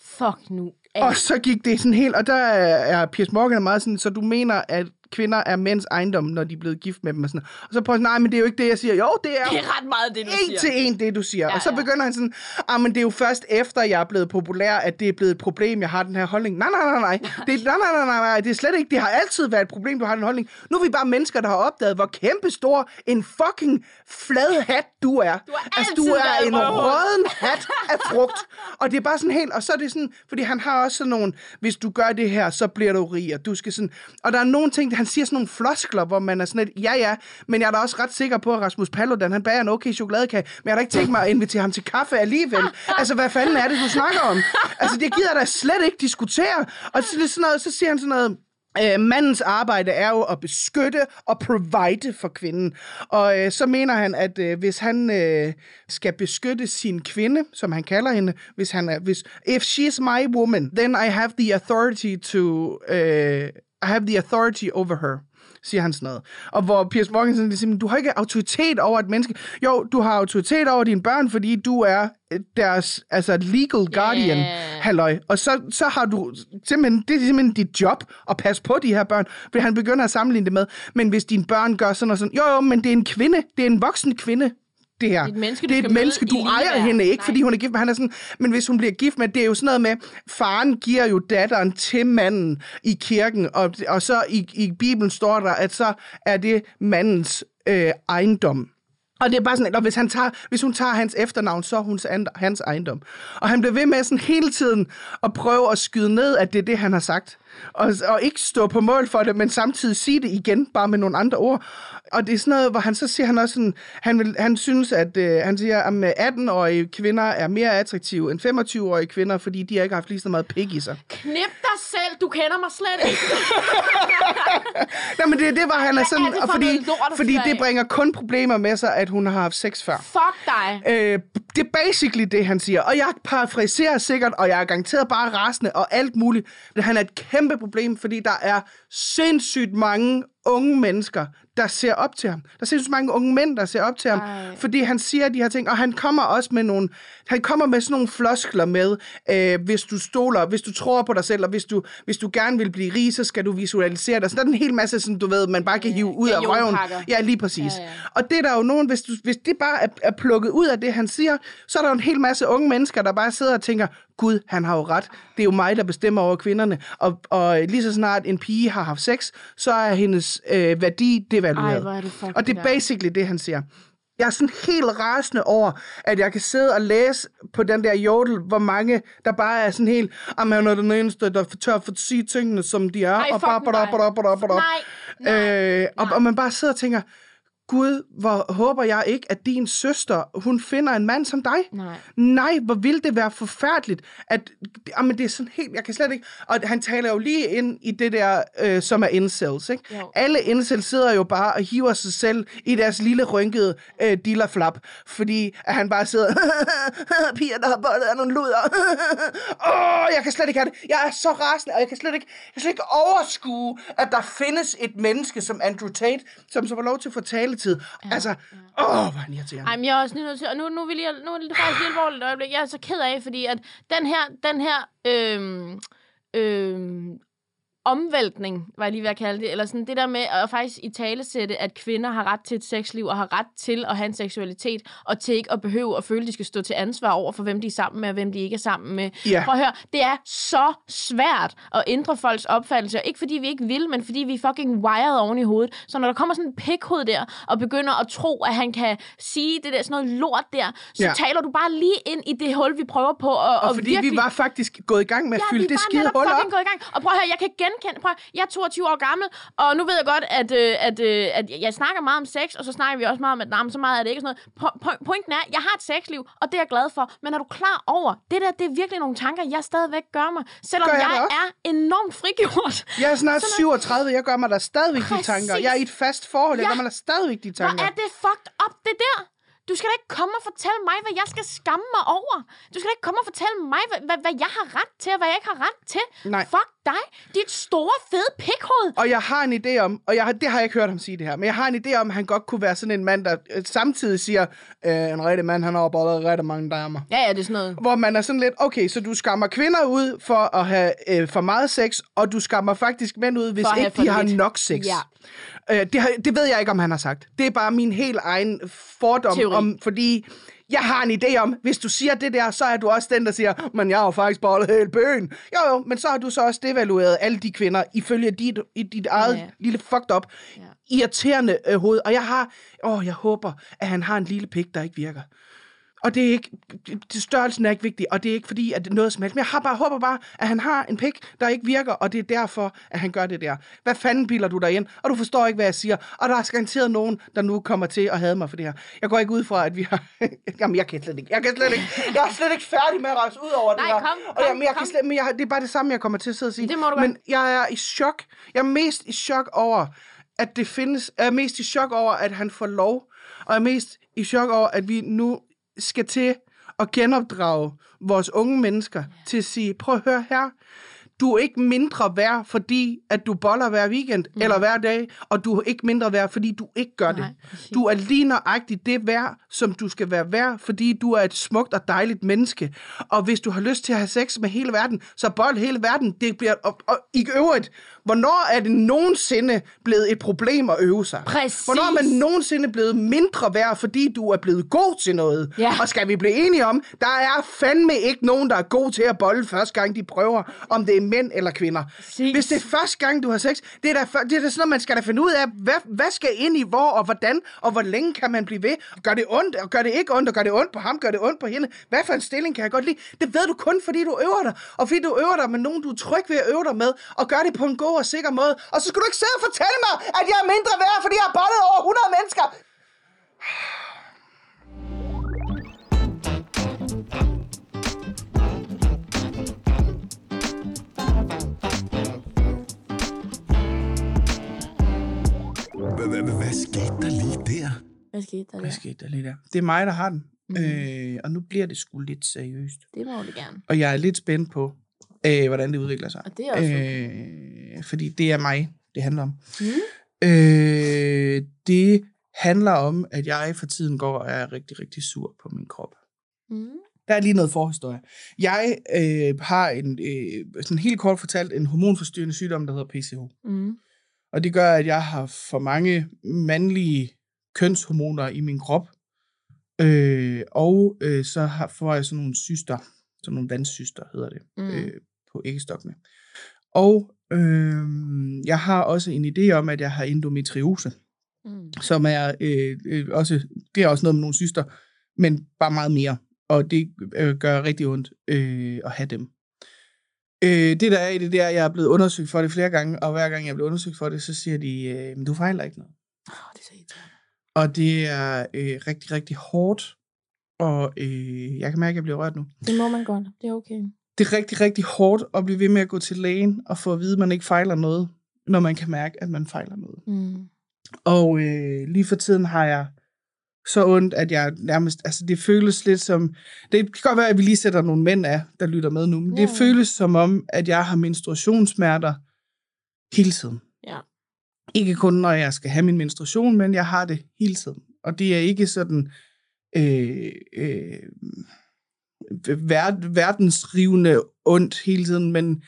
Fuck nu af. Og så gik det sådan helt, og der er er Piers Morgan meget sådan, så du mener, at kvinder er mænds ejendom, når de er blevet gift med dem. Og, sådan. og så prøver han, nej, men det er jo ikke det, jeg siger. Jo, det er Det er ret meget det, du en siger. til en det, du siger. Ja, og så ja. begynder han sådan, ah, men det er jo først efter, jeg er blevet populær, at det er blevet et problem, jeg har den her holdning. Nej, nej, nej, nej. Det, nej, nej, nej, nej, nej. Det er slet ikke, det har altid været et problem, du har den holdning. Nu er vi bare mennesker, der har opdaget, hvor kæmpestor en fucking flad hat du er. Du har altså, du er en røden hat af frugt. Og det er bare sådan helt, og så er det sådan, fordi han har også sådan nogle, hvis du gør det her, så bliver du rig, og du skal sådan, og der er nogle ting, han siger sådan nogle floskler, hvor man er sådan lidt, ja ja, men jeg er da også ret sikker på, at Rasmus Paludan, han bager en okay chokoladekage, men jeg har da ikke tænkt mig at invitere ham til kaffe alligevel. Altså, hvad fanden er det, du snakker om? Altså, det gider da slet ikke diskutere. Og så, sådan noget, så siger han sådan noget, Øh, mandens arbejde er jo at beskytte og provide for kvinden. Og øh, så mener han, at øh, hvis han øh, skal beskytte sin kvinde, som han kalder hende, hvis han er, hvis, if she's my woman, then I have the authority to, øh, I have the authority over her siger han sådan noget. Og hvor Piers Morgan ligesom, du har ikke autoritet over et menneske. Jo, du har autoritet over dine børn, fordi du er øh, deres altså legal guardian, Yeah. halløj. Og så, så har du simpelthen, det er simpelthen dit job at passe på de her børn, fordi han begynder at sammenligne det med, men hvis dine børn gør sådan og sådan, jo jo, men det er en kvinde, det er en voksen kvinde, det her. Det er et menneske, du det er et menneske, du ejer hende ikke, Nej. fordi hun er gift med, han er sådan, men hvis hun bliver gift med, det er jo sådan noget med, faren giver jo datteren til manden i kirken, og, og så i, i Bibelen står der, at så er det mandens øh, ejendom. Og det er bare sådan, at hvis, han tager, hvis hun tager hans efternavn, så er hun hans ejendom. Og han bliver ved med sådan hele tiden at prøve at skyde ned, at det er det, han har sagt. Og, og ikke stå på mål for det, men samtidig sige det igen, bare med nogle andre ord. Og det er sådan noget, hvor han så siger han også sådan, han, vil, han synes, at øh, han siger, at 18-årige kvinder er mere attraktive end 25-årige kvinder, fordi de har ikke haft lige så meget pik i sig. Knip dig selv, du kender mig slet ikke. Nej, men det, det var han er sådan, er det og for fordi, noget lort fordi det bringer kun problemer med sig, at hun har haft sex før. Fuck dig. Øh, det er basically det, han siger. Og jeg parafraserer sikkert, og jeg er garanteret bare rasende og alt muligt. Men han er et kæmpe problem, fordi der er sindssygt mange unge mennesker, der ser op til ham. Der er sindssygt mange unge mænd, der ser op til ham. Ej. Fordi han siger de her ting, og han kommer også med nogle, han kommer med sådan nogle floskler med, øh, hvis du stoler, hvis du tror på dig selv, og hvis du, hvis du gerne vil blive rig, så skal du visualisere dig. Så der er en hel masse, sådan, du ved, man bare kan hive ud af røven. Ja, lige præcis. Ja, ja. Og det er der jo nogen, hvis, du, hvis det bare er, er plukket ud af det, han siger, så er der jo en hel masse unge mennesker, der bare sidder og tænker, Gud, han har jo ret. Det er jo mig, der bestemmer over kvinderne. Og, og lige så snart en pige har haft sex, så er hendes øh, værdi devalueret. Ej, det og det er basically det, han siger. Jeg er sådan helt rasende over, at jeg kan sidde og læse på den der jodel, hvor mange, der bare er sådan helt, at man er den eneste, der tør for at sige tingene, som de er. Ej, og bare, bare, dig. bare, bare, bare. Nej, nej, Øh, og, og man bare sidder og tænker, Gud, hvor håber jeg ikke, at din søster, hun finder en mand som dig. Nej. Nej, hvor ville det være forfærdeligt, at, jamen det er sådan helt, jeg kan slet ikke, og han taler jo lige ind i det der, øh, som er incels, ikke? Jo. Alle incels sidder jo bare og hiver sig selv i deres lille rynkede øh, dillerflap, fordi at han bare sidder, piger, der har bollet af nogle luder. Åh, jeg kan slet ikke have det. Jeg er så rasende, og jeg kan slet ikke, jeg kan slet ikke overskue, at der findes et menneske som Andrew Tate, som så får lov til at få taletid. Ja, altså, åh, hvor er han irriterende. Ej, men jeg er også nødt til, og nu, nu, vil jeg, nu er det faktisk lige alvorligt øjeblik. Jeg er så ked af, fordi at den her, den her øhm, øhm, omvæltning, var jeg lige ved at kalde det, eller sådan det der med at faktisk i talesætte, at kvinder har ret til et sexliv, og har ret til at have en seksualitet, og til ikke at behøve at føle, at de skal stå til ansvar over for, hvem de er sammen med, og hvem de ikke er sammen med. Ja. Prøv at høre, det er så svært at ændre folks opfattelse, og ikke fordi vi ikke vil, men fordi vi er fucking wired oven i hovedet. Så når der kommer sådan en pikhoved der, og begynder at tro, at han kan sige det der sådan noget lort der, så ja. taler du bare lige ind i det hul, vi prøver på at Og at fordi virkelig... vi var faktisk gået i gang med at Ja, fylde vi det skide hul op. gået i gang. Og prøv at høre, jeg kan genkende... Prøv, jeg er 22 år gammel, og nu ved jeg godt, at, øh, at, øh, at jeg snakker meget om sex, og så snakker vi også meget om, at men så meget er det ikke sådan noget. Po- po- pointen er, jeg har et sexliv, og det er jeg glad for. Men er du klar over, det der, det er virkelig nogle tanker, jeg stadigvæk gør mig. Selvom Gør jeg jeg, er enormt frigjort. Jeg er snart 37, jeg gør mig da stadigvæk de Præcis. tanker. Jeg er i et fast forhold, jeg Ja. gør mig da stadigvæk de Hvor tanker. er det fucked up, det der? Du skal da ikke komme og fortælle mig, hvad jeg skal skamme mig over. Du skal da ikke komme og fortælle mig, hvad, hvad, hvad jeg har ret til, og hvad jeg ikke har ret til. Nej. Fuck dig, dit store, fede pikhoved. Og jeg har en idé om, og jeg har, det har jeg ikke hørt ham sige det her, men jeg har en idé om, at han godt kunne være sådan en mand, der øh, samtidig siger, øh, en rigtig mand, han har opholdet rigtig mange damer. Ja, ja, det er sådan noget. Hvor man er sådan lidt, okay, så du skammer kvinder ud for at have øh, for meget sex, og du skammer faktisk mænd ud, hvis ikke de har lidt. nok sex. Ja. Øh, det, har, det ved jeg ikke, om han har sagt. Det er bare min helt egen fordom Teori. om, fordi jeg har en idé om, hvis du siger det der, så er du også den, der siger, men jeg har jo faktisk bollet hele bøgen. Jo, jo, men så har du så også devalueret alle de kvinder, ifølge dit, i dit eget Ja. lille fucked up, Ja. irriterende øh, hoved. Og jeg har, åh, jeg håber, at han har en lille pik, der ikke virker. Og det er ikke, det, størrelsen er ikke vigtig, og det er ikke fordi, at det er noget som helst. Men jeg har bare, håber bare, at han har en pik, der ikke virker, og det er derfor, at han gør det der. Hvad fanden biler du dig ind? Og du forstår ikke, hvad jeg siger. Og der er garanteret nogen, der nu kommer til at hade mig for det her. Jeg går ikke ud fra, at vi har... Jamen, jeg kan slet ikke. Jeg kan slet ikke. Jeg er slet ikke færdig med at rejse ud over det Nej, her. kom, og jeg, kom, men jeg kom. kan slet, men jeg, det er bare det samme, jeg kommer til at sidde og sige. Det må du men jeg er i chok. Jeg er mest i chok over, at det findes... Jeg er mest i chok over, at han får lov. Og jeg er mest i chok over, at vi nu skal til at genopdrage vores unge mennesker til at sige, prøv at høre her, du er ikke mindre værd, fordi at du boller hver weekend mm. eller hver dag, og du er ikke mindre værd, fordi du ikke gør Nej, det. præcis. Du er lige nøjagtigt det værd, som du skal være værd, fordi du er et smukt og dejligt menneske. Og hvis du har lyst til at have sex med hele verden, så bold hele verden. Det bliver, og, og i øvrigt, hvornår er det nogensinde blevet et problem at øve sig? Præcis. Hvornår er man nogensinde blevet mindre værd, fordi du er blevet god til noget? Ja. Og skal vi blive enige om, der er fandme ikke nogen, der er god til at bolle første gang, de prøver, om det er mænd eller kvinder. Præcis. Hvis det er første gang, du har sex, det er da, det er da sådan noget, man skal da finde ud af, hvad, hvad skal ind i hvor, og hvordan, og hvor længe kan man blive ved? Gør det ondt, og gør det ikke ondt, og gør det ondt på ham, gør det ondt på hende? Hvad for en stilling kan jeg godt lide? Det ved du kun, fordi du øver dig, og fordi du øver dig med nogen, du er tryg ved at øve dig med, og gør det på en god og sikker måde. Og så skal du ikke sidde og fortælle mig, at jeg er mindre værd, fordi jeg har bollet over 100 mennesker. Hvad- hvad- hvad- Hvad skete der lige der? Hvad skete der Hvad der? skete der lige der? Det er mig, der har den. Mhm. Mm. Øh, og nu bliver det sgu lidt seriøst. Det må du gerne. Og jeg er lidt spændt på, øh, hvordan det udvikler sig. Og det er også okay. øh, Fordi det er mig, det handler om. Mm. Øh, det handler om, at jeg for tiden går og er rigtig, rigtig sur på min krop. Mm. Der er lige noget forhistorie. Jeg øh, har en, øh, sådan helt kort fortalt en hormonforstyrrende sygdom, der hedder PCH. Mm. Og det gør, at jeg har for mange mandlige kønshormoner i min krop. Øh, og øh, så har, får jeg sådan nogle cyster sådan nogle vandsyster hedder det, mm. øh, på æggestokkene. Og øh, jeg har også en idé om, at jeg har endometriose, Mm. som er øh, øh, også, det er også noget med nogle syster, men bare meget mere. Og det øh, gør rigtig ondt øh, at have dem. Øh, det der er i det der, jeg er blevet undersøgt for det flere gange, og hver gang jeg bliver undersøgt for det, så siger de, øh, "Men du fejler ikke noget. Oh, det er så irriterende. Og det er øh, rigtig, rigtig hårdt, og øh, jeg kan mærke, at jeg bliver rørt nu. Det må man godt. Det er okay. Det er rigtig, rigtig hårdt at blive ved med at gå til lægen og få at vide, at man ikke fejler noget, når man kan mærke, at man fejler noget. Mm. Og øh, lige for tiden har jeg så ondt, at jeg nærmest, altså det føles lidt som, det kan godt være, at vi lige sætter nogle mænd af, der lytter med nu, men Ja, det føles som om, at jeg har menstruationssmerter hele tiden. Ja. Ikke kun, når jeg skal have min menstruation, men jeg har det hele tiden. Og det er ikke sådan øh, øh, ver- verdensrivende ondt hele tiden, men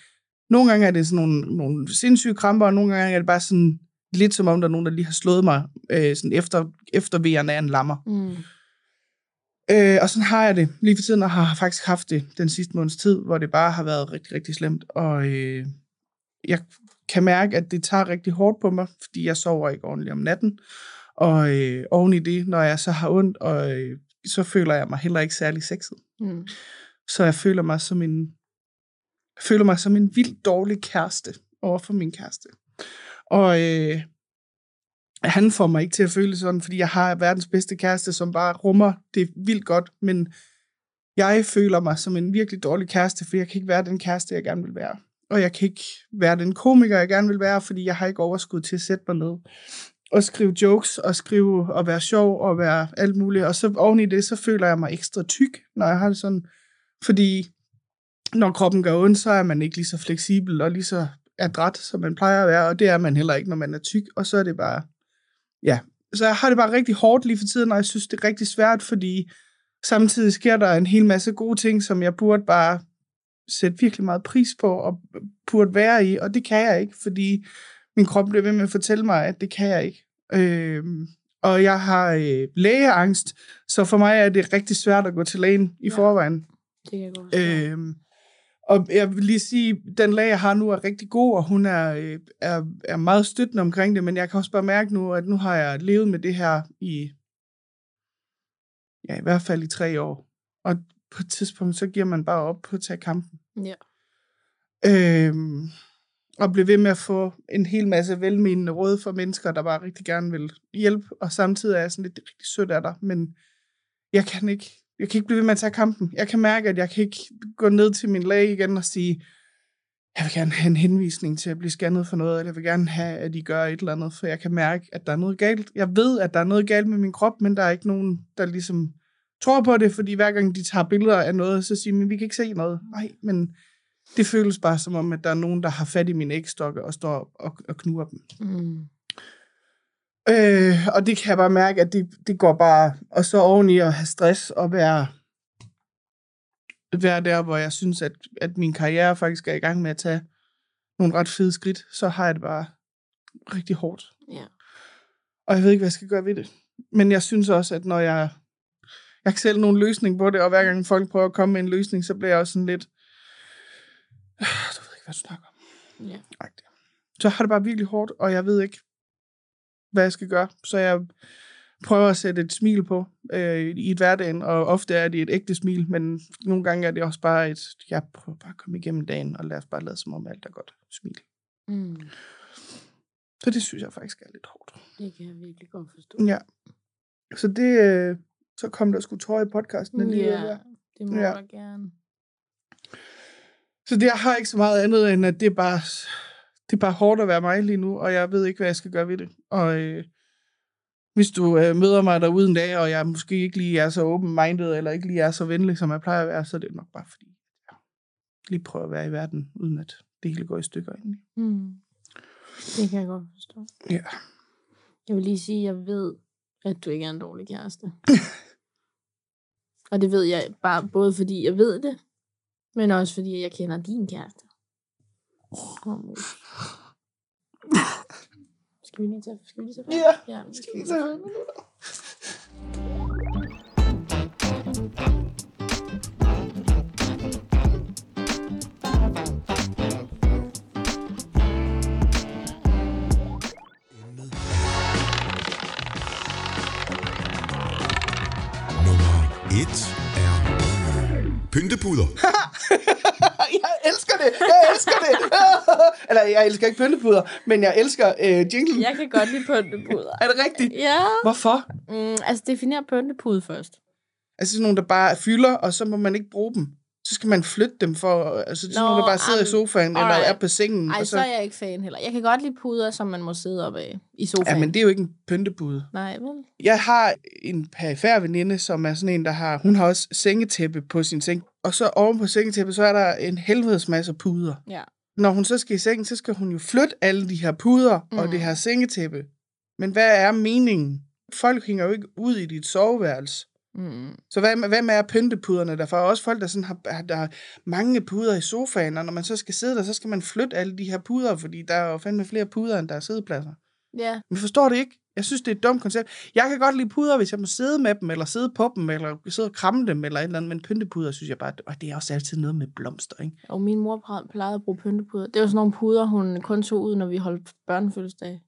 nogle gange er det sådan nogle, nogle sindssyge kramper, og nogle gange er det bare sådan lidt som om, der er nogen, der lige har slået mig øh, sådan efter, efter vejeren af en lammer. Mm. Øh, og sådan har jeg det lige for tiden, og har faktisk haft det den sidste måneds tid, hvor det bare har været rigtig, rigtig slemt. Og øh, jeg kan mærke, at det tager rigtig hårdt på mig, fordi jeg sover ikke ordentligt om natten. Og øh, oven i det, når jeg så har ondt, og, øh, så føler jeg mig heller ikke særlig sexet. Mm. Så jeg føler mig som en, jeg føler mig som en vildt dårlig kæreste over for min kæreste. Og øh, han får mig ikke til at føle sådan, fordi jeg har verdens bedste kæreste, som bare rummer det vildt godt, men jeg føler mig som en virkelig dårlig kæreste, for jeg kan ikke være den kæreste, jeg gerne vil være. Og jeg kan ikke være den komiker, jeg gerne vil være, fordi jeg har ikke overskud til at sætte mig ned og skrive jokes, og skrive og være sjov, og være alt muligt. Og så oven i det, så føler jeg mig ekstra tyk, når jeg har det sådan. Fordi når kroppen gør ondt, så er man ikke lige så fleksibel og lige så adræt, som man plejer at være, og det er man heller ikke, når man er tyk, og så er det bare, ja. Så jeg har det bare rigtig hårdt lige for tiden, og jeg synes, det er rigtig svært, fordi samtidig sker der en hel masse gode ting, som jeg burde bare sætte virkelig meget pris på, og burde være i, og det kan jeg ikke, fordi min krop bliver ved med at fortælle mig, at det kan jeg ikke. Øhm, og jeg har øh, lægeangst, så for mig er det rigtig svært at gå til lægen i Ja. forvejen. Det kan jeg godt forstå. Og jeg vil lige sige, den læge, jeg har nu, er rigtig god, og hun er, øh, er, er meget støttende omkring det, men jeg kan også bare mærke nu, at nu har jeg levet med det her i, ja, i hvert fald i tre år. Og på et tidspunkt, så giver man bare op på at tage kampen. Ja. Øhm, og blive ved med at få en hel masse velmenende råd fra mennesker, der bare rigtig gerne vil hjælpe, og samtidig er jeg sådan lidt rigtig sødt af dig, men jeg kan ikke, jeg kan ikke blive ved med at tage kampen. Jeg kan mærke, at jeg kan ikke gå ned til min læge igen og sige, jeg vil gerne have en henvisning til at blive scannet for noget, eller jeg vil gerne have, at I gør et eller andet, for jeg kan mærke, at der er noget galt. Jeg ved, at der er noget galt med min krop, men der er ikke nogen, der ligesom tror på det, fordi hver gang de tager billeder af noget, så siger de, men vi kan ikke se noget. Nej, men det føles bare som om, at der er nogen, der har fat i mine ægstokke og står og, og knuger dem. Mm. Øh, og det kan jeg bare mærke, at det, det går bare... Og så oveni at have stress og være, være der, hvor jeg synes, at, at min karriere faktisk er i gang med at tage nogle ret fede skridt, så har jeg det bare rigtig hårdt. Ja. Og jeg ved ikke, hvad jeg skal gøre ved det. Men jeg synes også, at når jeg... Jeg ikke selv nogen løsning på det, og hver gang folk prøver at komme med en løsning, så bliver jeg også sådan lidt... "Øh, Du ved ikke, hvad du snakker om. Ja. Agtigt. Så har det bare virkelig hårdt, og jeg ved ikke, hvad jeg skal gøre. Så jeg prøver at sætte et smil på øh, i et hverdagen, og ofte er det et ægte smil, men nogle gange er det også bare et, jeg prøver bare at komme igennem dagen, og lad os bare lade som om alt er godt. Smil. Mm. Så det synes jeg faktisk er lidt hårdt. Det kan jeg virkelig godt forstå. Ja. Så det, øh, så kom der sgu tår i podcasten alligevel. Ja, Ja. det må ja. jeg gerne. Så det jeg har ikke så meget andet, end at det er bare, det er bare hårdt at være mig lige nu, og jeg ved ikke, hvad jeg skal gøre ved det. Og øh, hvis du øh, møder mig derude en dag, og jeg måske ikke lige er så open-minded, eller ikke lige er så venlig, som jeg plejer at være, så er det nok bare fordi, jeg lige prøver at være i verden, uden at det hele går i stykker egentlig. Mm. Det kan jeg godt forstå. Ja. Jeg vil lige sige, at jeg ved, at du ikke er en dårlig kæreste. Og det ved jeg bare både fordi jeg ved det, men også fordi jeg kender din kæreste. Skal vi lige tage, skal vi lige tage fem? Ja, ja skal vi lige tage fem minutter? Nummer 1 er pyntepuder. jeg elsker det! Jeg elsker det! Eller, jeg elsker ikke pyntepuder, men jeg elsker øh, jinglen. Jeg kan godt lide pyntepuder. Er det rigtigt? Ja. Hvorfor? Mm, altså, definer pyntepude først. Altså sådan nogle, der bare fylder, og så må man ikke bruge dem. Så skal man flytte dem for... Altså sådan Nå, nogle, der bare sidder i am, sofaen, eller alright. er på sengen. Ej, og så er jeg ikke fan heller. Jeg kan godt lide puder, som man må sidde op af i sofaen. Ja, men det er jo ikke en pyntepude. Nej, vel? Jeg har en perifær veninde, som er sådan en, der har... Hun har også sengetæppe på sin seng. Og så oven på sengetæppe, så er der en helvedes masse puder. Ja. Når hun så skal i seng, så skal hun jo flytte alle de her puder mm. og Mm. det her sengetæppe. Men hvad er meningen? Folk hænger jo ikke ud i dit soveværelse. Mm. Så hvad, med er pyntepuderne? Der er også folk, der, sådan har, der har mange puder i sofaen, og når man så skal sidde der, så skal man flytte alle de her puder, fordi der er jo fandme flere puder, end der er sædepladser. Ja. Men forstår det ikke? Jeg synes, det er et dumt koncept. Jeg kan godt lide puder, hvis jeg må sidde med dem, eller sidde på dem, eller sidde og kramme dem, eller et eller andet, men pyntepuder, synes jeg bare, og det er også altid noget med blomster, ikke? Og min mor plejede- at bruge pyntepuder. Det var sådan nogle puder, hun kun tog ud, når vi holdt børnefødselsdag.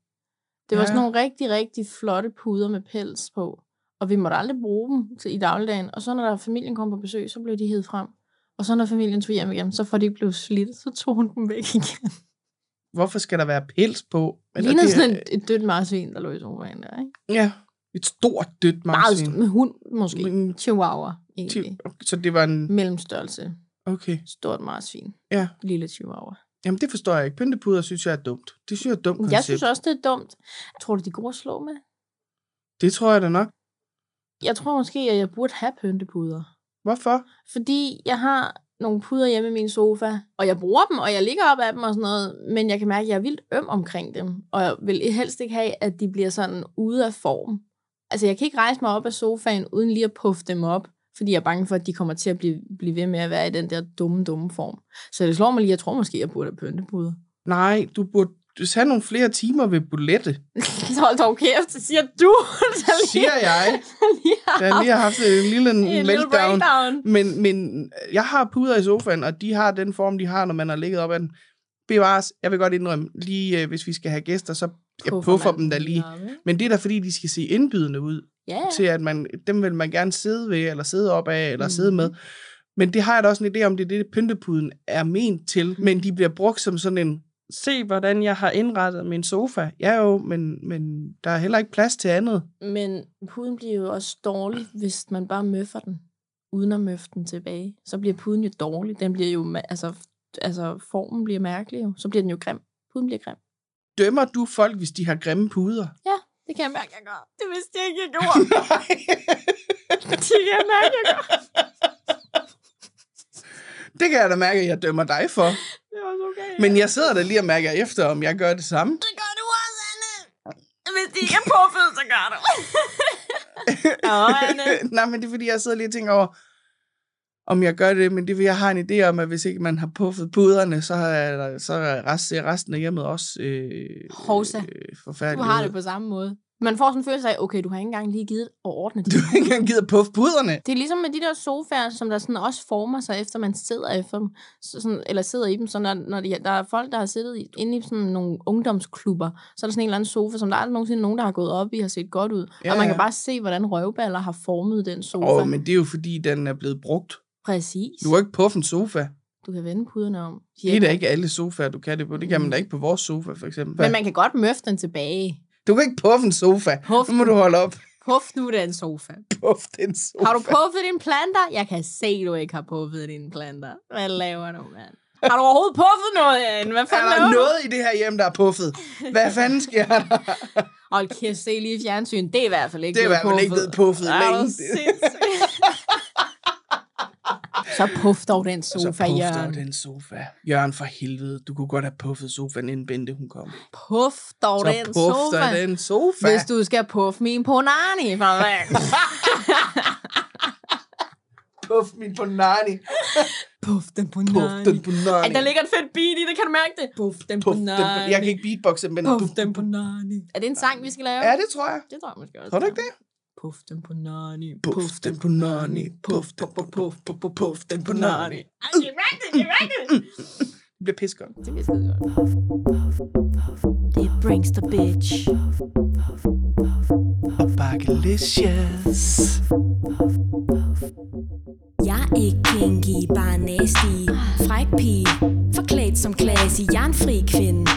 Det var Ja. sådan nogle rigtig, rigtig flotte puder med pels på. Og vi måtte aldrig bruge dem til, i dagligdagen. Og så når der familien kom på besøg, så blev de hævet frem. Og så når familien tog hjem igen, så for de blev slidt, så tog hun dem væk igen. Hvorfor skal der være pels på? Det lignede det, sådan et, et dødt marsvin, der lå i sofaen der, ikke? Ja, et stort dødt Meget marsvin. st- med hund, måske. Men- Chihuahua, egentlig. Så det var en... Mellemstørrelse. Okay, Stort marsvin. ja. Lille chihuahua. Jamen, det forstår jeg ikke. Pyntepuder synes jeg er dumt. Det synes jeg er dumt koncept. Jeg synes også, det er dumt. Tror du, de er gode at slå med? Det tror jeg da nok. Jeg tror måske, at jeg burde have pyntepuder. Hvorfor? Fordi jeg har nogle puder hjemme i min sofa, og jeg bruger dem, og jeg ligger op af dem og sådan noget, men jeg kan mærke, at jeg er vildt øm omkring dem, og jeg vil helst ikke have, at de bliver sådan ude af form. Altså, jeg kan ikke rejse mig op af sofaen, uden lige at puffe dem op, fordi jeg er bange for, at de kommer til at blive, blive ved med at være i den der dumme, dumme form. Så det slår mig lige, jeg tror måske, jeg burde have pyntepuder. Nej, du burde have nogle flere timer ved bulette, hold dog kæft, så siger du, der lige, siger jeg. lige har Der lige har haft en lille en meltdown. Men, men jeg har puder i sofaen, og de har den form, de har, når man har ligget op ad den. Bevares, jeg vil godt indrømme, lige øh, hvis vi skal have gæster, så jeg Puffer puffer dem da dem lige. Men det er da fordi, de skal se indbydende ud, ja. til at man, dem vil man gerne sidde ved, eller sidde op af, eller Mhm. sidde med. Men det har jeg da også en idé om, det er det, pyntepuden er ment til. Men de bliver brugt som sådan en, se hvordan jeg har indrettet min sofa. Ja jo, men, men der er heller ikke plads til andet. Men puden bliver jo også dårlig, hvis man bare møffer den, uden at møffe den tilbage. Så bliver puden jo dårlig. Den bliver jo, altså, altså formen bliver mærkelig jo. Så bliver den jo grim. Puden bliver grim. Dømmer du folk, hvis de har grimme puder? Ja, det kan jeg mærke, jeg gør. Det vidste jeg ikke, jeg gjorde. det kan jeg mærke, jeg gør. Det kan jeg da mærke, at jeg dømmer dig for. Det var så okay. Men jeg sidder da lige og mærker efter, om jeg gør det samme. Det gør du også, Anne. Hvis de ikke er puffet, så gør du. Åh, Anne. Nej, men det er fordi, jeg sidder lige og tænker over, om jeg gør det, men det er fordi, jeg har en idé om, at hvis ikke man har puffet puderne, så er, der, så er rest, ser resten af hjemmet også øh, Hovsa. øh, Du forfærdeligt. har ud. det på samme måde. Man får sådan en følelse af, okay, du har ikke engang lige givet at ordne det. Du har ikke engang givet at puffe puderne. Det er ligesom med de der sofaer, som der sådan også former sig, efter man sidder efter dem, så sådan, eller sidder i dem. Så når, når de, der er folk, der har siddet i, inde i sådan nogle ungdomsklubber, så er der sådan en eller anden sofa, som der er aldrig nogensinde nogen, der har gået op i, har set godt ud. Ja, og man kan bare se, hvordan røvballer har formet den sofa. Åh, oh, men det er jo fordi, den er blevet brugt. Præcis. Du har ikke puffet en sofa. Du kan vende puderne om. Det er da ikke alle sofaer, du kan det på. Det kan man da ikke på vores sofa, for eksempel. Men man kan godt møffe den tilbage. Du kan ikke puffe en sofa. Puff Nu må du holde op. Puff nu den sofa. Puff den sofa. Har du puffet dine planter? Jeg kan se, du ikke har puffet dine planter. Hvad laver du, mand? Har du overhovedet puffet noget herinde? Hvad Er fanden der laver du? noget i det her hjem, der er puffet? Hvad fanden sker der? Hold kæft, se lige fjernsyn. Det er i hvert fald ikke Det er i hvert fald ikke blevet puffet Er længe. Så puff dog den Og så sofa, puff Jørgen. dog den sofa. Jørgen, for helvede. Du kunne godt have puffet sofaen, inden Bente hun kom. Puff dog Så den puff sofa. dig den sofa. Hvis du skal puffe min ponani, for? Puff min på nani. Puff den Puff ponani. den på nani. Ej, der ligger et fedt beat i det, kan du mærke det? Puff den Puff ponani. på... Jeg kan ikke beatboxe, men... Puff den ponani. Er det en sang, vi skal lave? Ja, det tror jeg. Det tror jeg måske også. Tror du ikke det? Puff den på nani. Puff den på nani. Puff den på puff, puff, puff, puff den på nani. Ej, det er rigtigt, det er rigtigt. Det bliver pissegodt. Det bliver skide godt. Det brings the bitch. Og bakkelicious. Jeg er ikke kinky, nasty Fræk pige, set som classy Jeg er kvinde.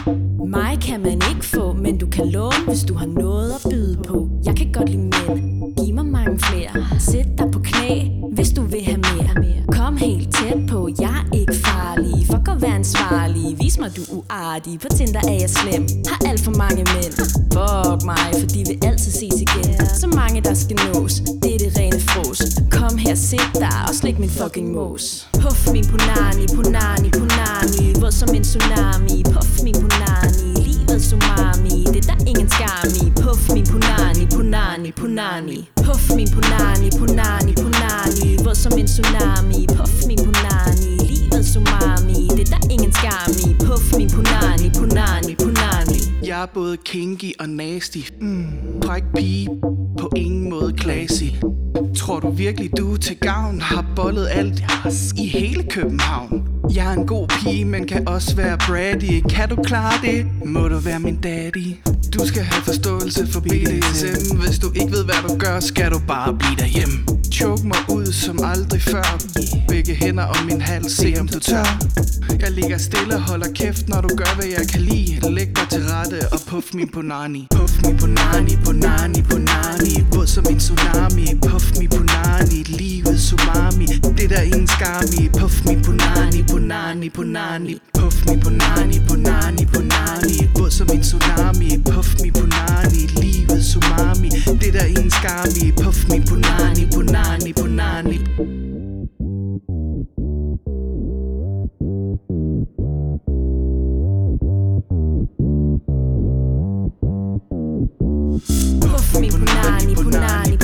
Mig kan man ikke få, men du kan låne, hvis du har noget at byde på. Jeg kan godt lide mænd, giv mig mange flere. Sæt dig på knæ, hvis du vil have mere. Kom helt tæt på, jeg er ikke farlig. Fuck at være ansvarlig, vis mig du er uartig. På Tinder er jeg slem, har alt for mange mænd. Fuck mig, for de vil altid ses igen. Så mange der skal nås, Kom dig og slik min fucking mos. Puff min punani, punani, punani. Våd som en tsunami, puff min punani. Livet tsunami. Det er der ingen skam i. Puff min punani, punani, punani. Puff min punani, punani, punani. Våd som en tsunami, puff min punani. Livet tsunami. Det er der ingen skam i. Puff min punani, punani, er både kinky og nasty. Mm. Fræk pige, på ingen måde classy. Tror du virkelig du til gavn Har bollet alt i hele København? Jeg er en god pige, men kan også være bratty. Kan du klare det? Må du være min daddy? Du skal have forståelse for BDSM Hvis du ikke ved hvad du gør, skal du bare blive derhjemme. Choke mig ud som aldrig før. Begge hænder om min hals, se om du tør. Jeg ligger stille og holder kæft, når du gør hvad jeg kan lide. Læg dig til rette og puff min punani. Puff min punani, punani, punani. Våd som en tsunami. Puff min punani, livet umami Det der ingen skam i. Puff min punani, punani, punani Puff mi punani, punani, punani. Båd som en tsunami. Puff mi punani, livet tsunami. Det der en skam i. Puff mi punani, punani, punani. Puff mi punani, punani, punani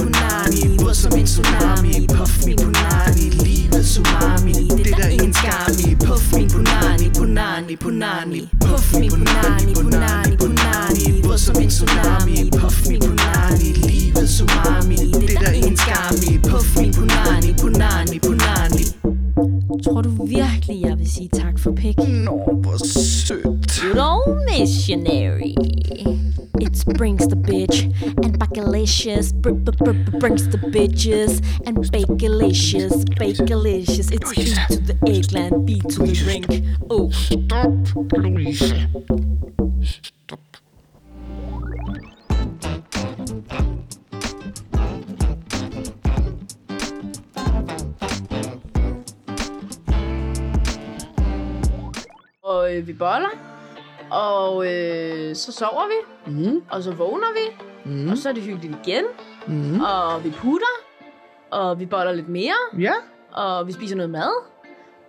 punani, Puff min punani, punani, punani Våd som en tsunami Puff min punani, livet umami Det er der ingen skam i Puff min punani, punani, punani Tror du virkelig, jeg vil sige tak for pik? Nå, hvor sødt Good old missionary. It brings the bitch and bakalicious. Br- br- br- brings the bitches and bakalicious. Bakalicious. It's B to the eggland, B to the ring. Sover vi. Mm. Og så vågner vi. Mm. Og så er det hyggeligt igen. Mm. Og vi putter. Og vi boller lidt mere. Ja, Og vi spiser noget mad.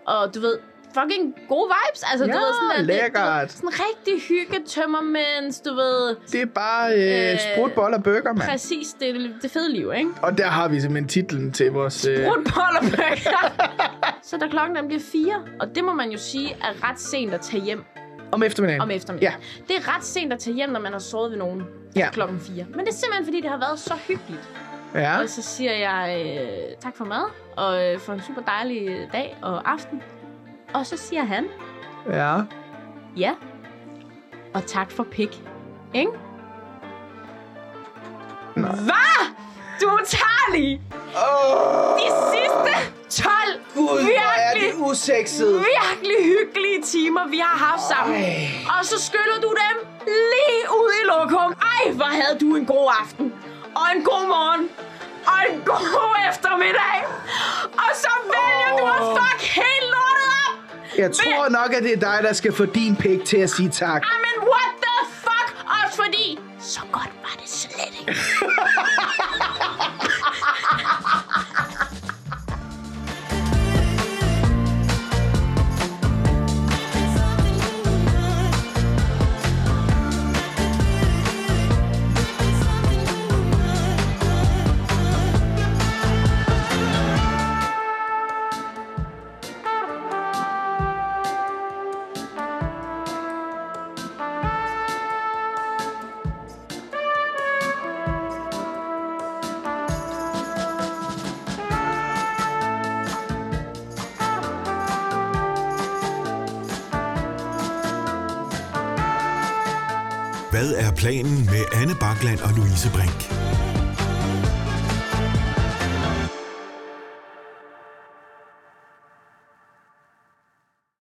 Og du ved, fucking gode vibes. Altså, Ja, du ved, sådan, at det- lækkert. Du ved, sådan rigtig hygge tømmermænds, du ved. det er bare øh, Øh, sprutboller burger, mand. Præcis, det er det fede liv, ikke? Og der har vi simpelthen titlen til vores... Øh, Brudbollerburger. så da klokken den bliver fire, og det må man jo sige er ret sent at tage hjem om eftermiddagen. om eftermiddagen. Ja. Det er ret sent at tage hjem, når man har sovet ved nogen Ja. klokken 4. Men det er simpelthen, fordi det har været så hyggeligt. Ja. Og så siger jeg øh, tak for mad, og øh, for en super dejlig øh, dag og aften. Og så siger han, Ja. ja, og tak for pik. Ikke? Hvad? Du er utarlig! Åh, De sidste 12 Gud, hvor er virkelig, det usekset. virkelig hyggelige timer, vi har haft sammen. Ej. Og så skyller du dem lige ud i lokum. Ej, hvor havde du en god aften. Og en god morgen. Og en god eftermiddag. Og så vælger du at fuck helt lortet op. Jeg tror nok, at det er dig, der skal få din pik til at sige tak. Amen, what the fuck? Også fordi, så godt var det slet ikke. planen med Anne Bakland og Louise Brink?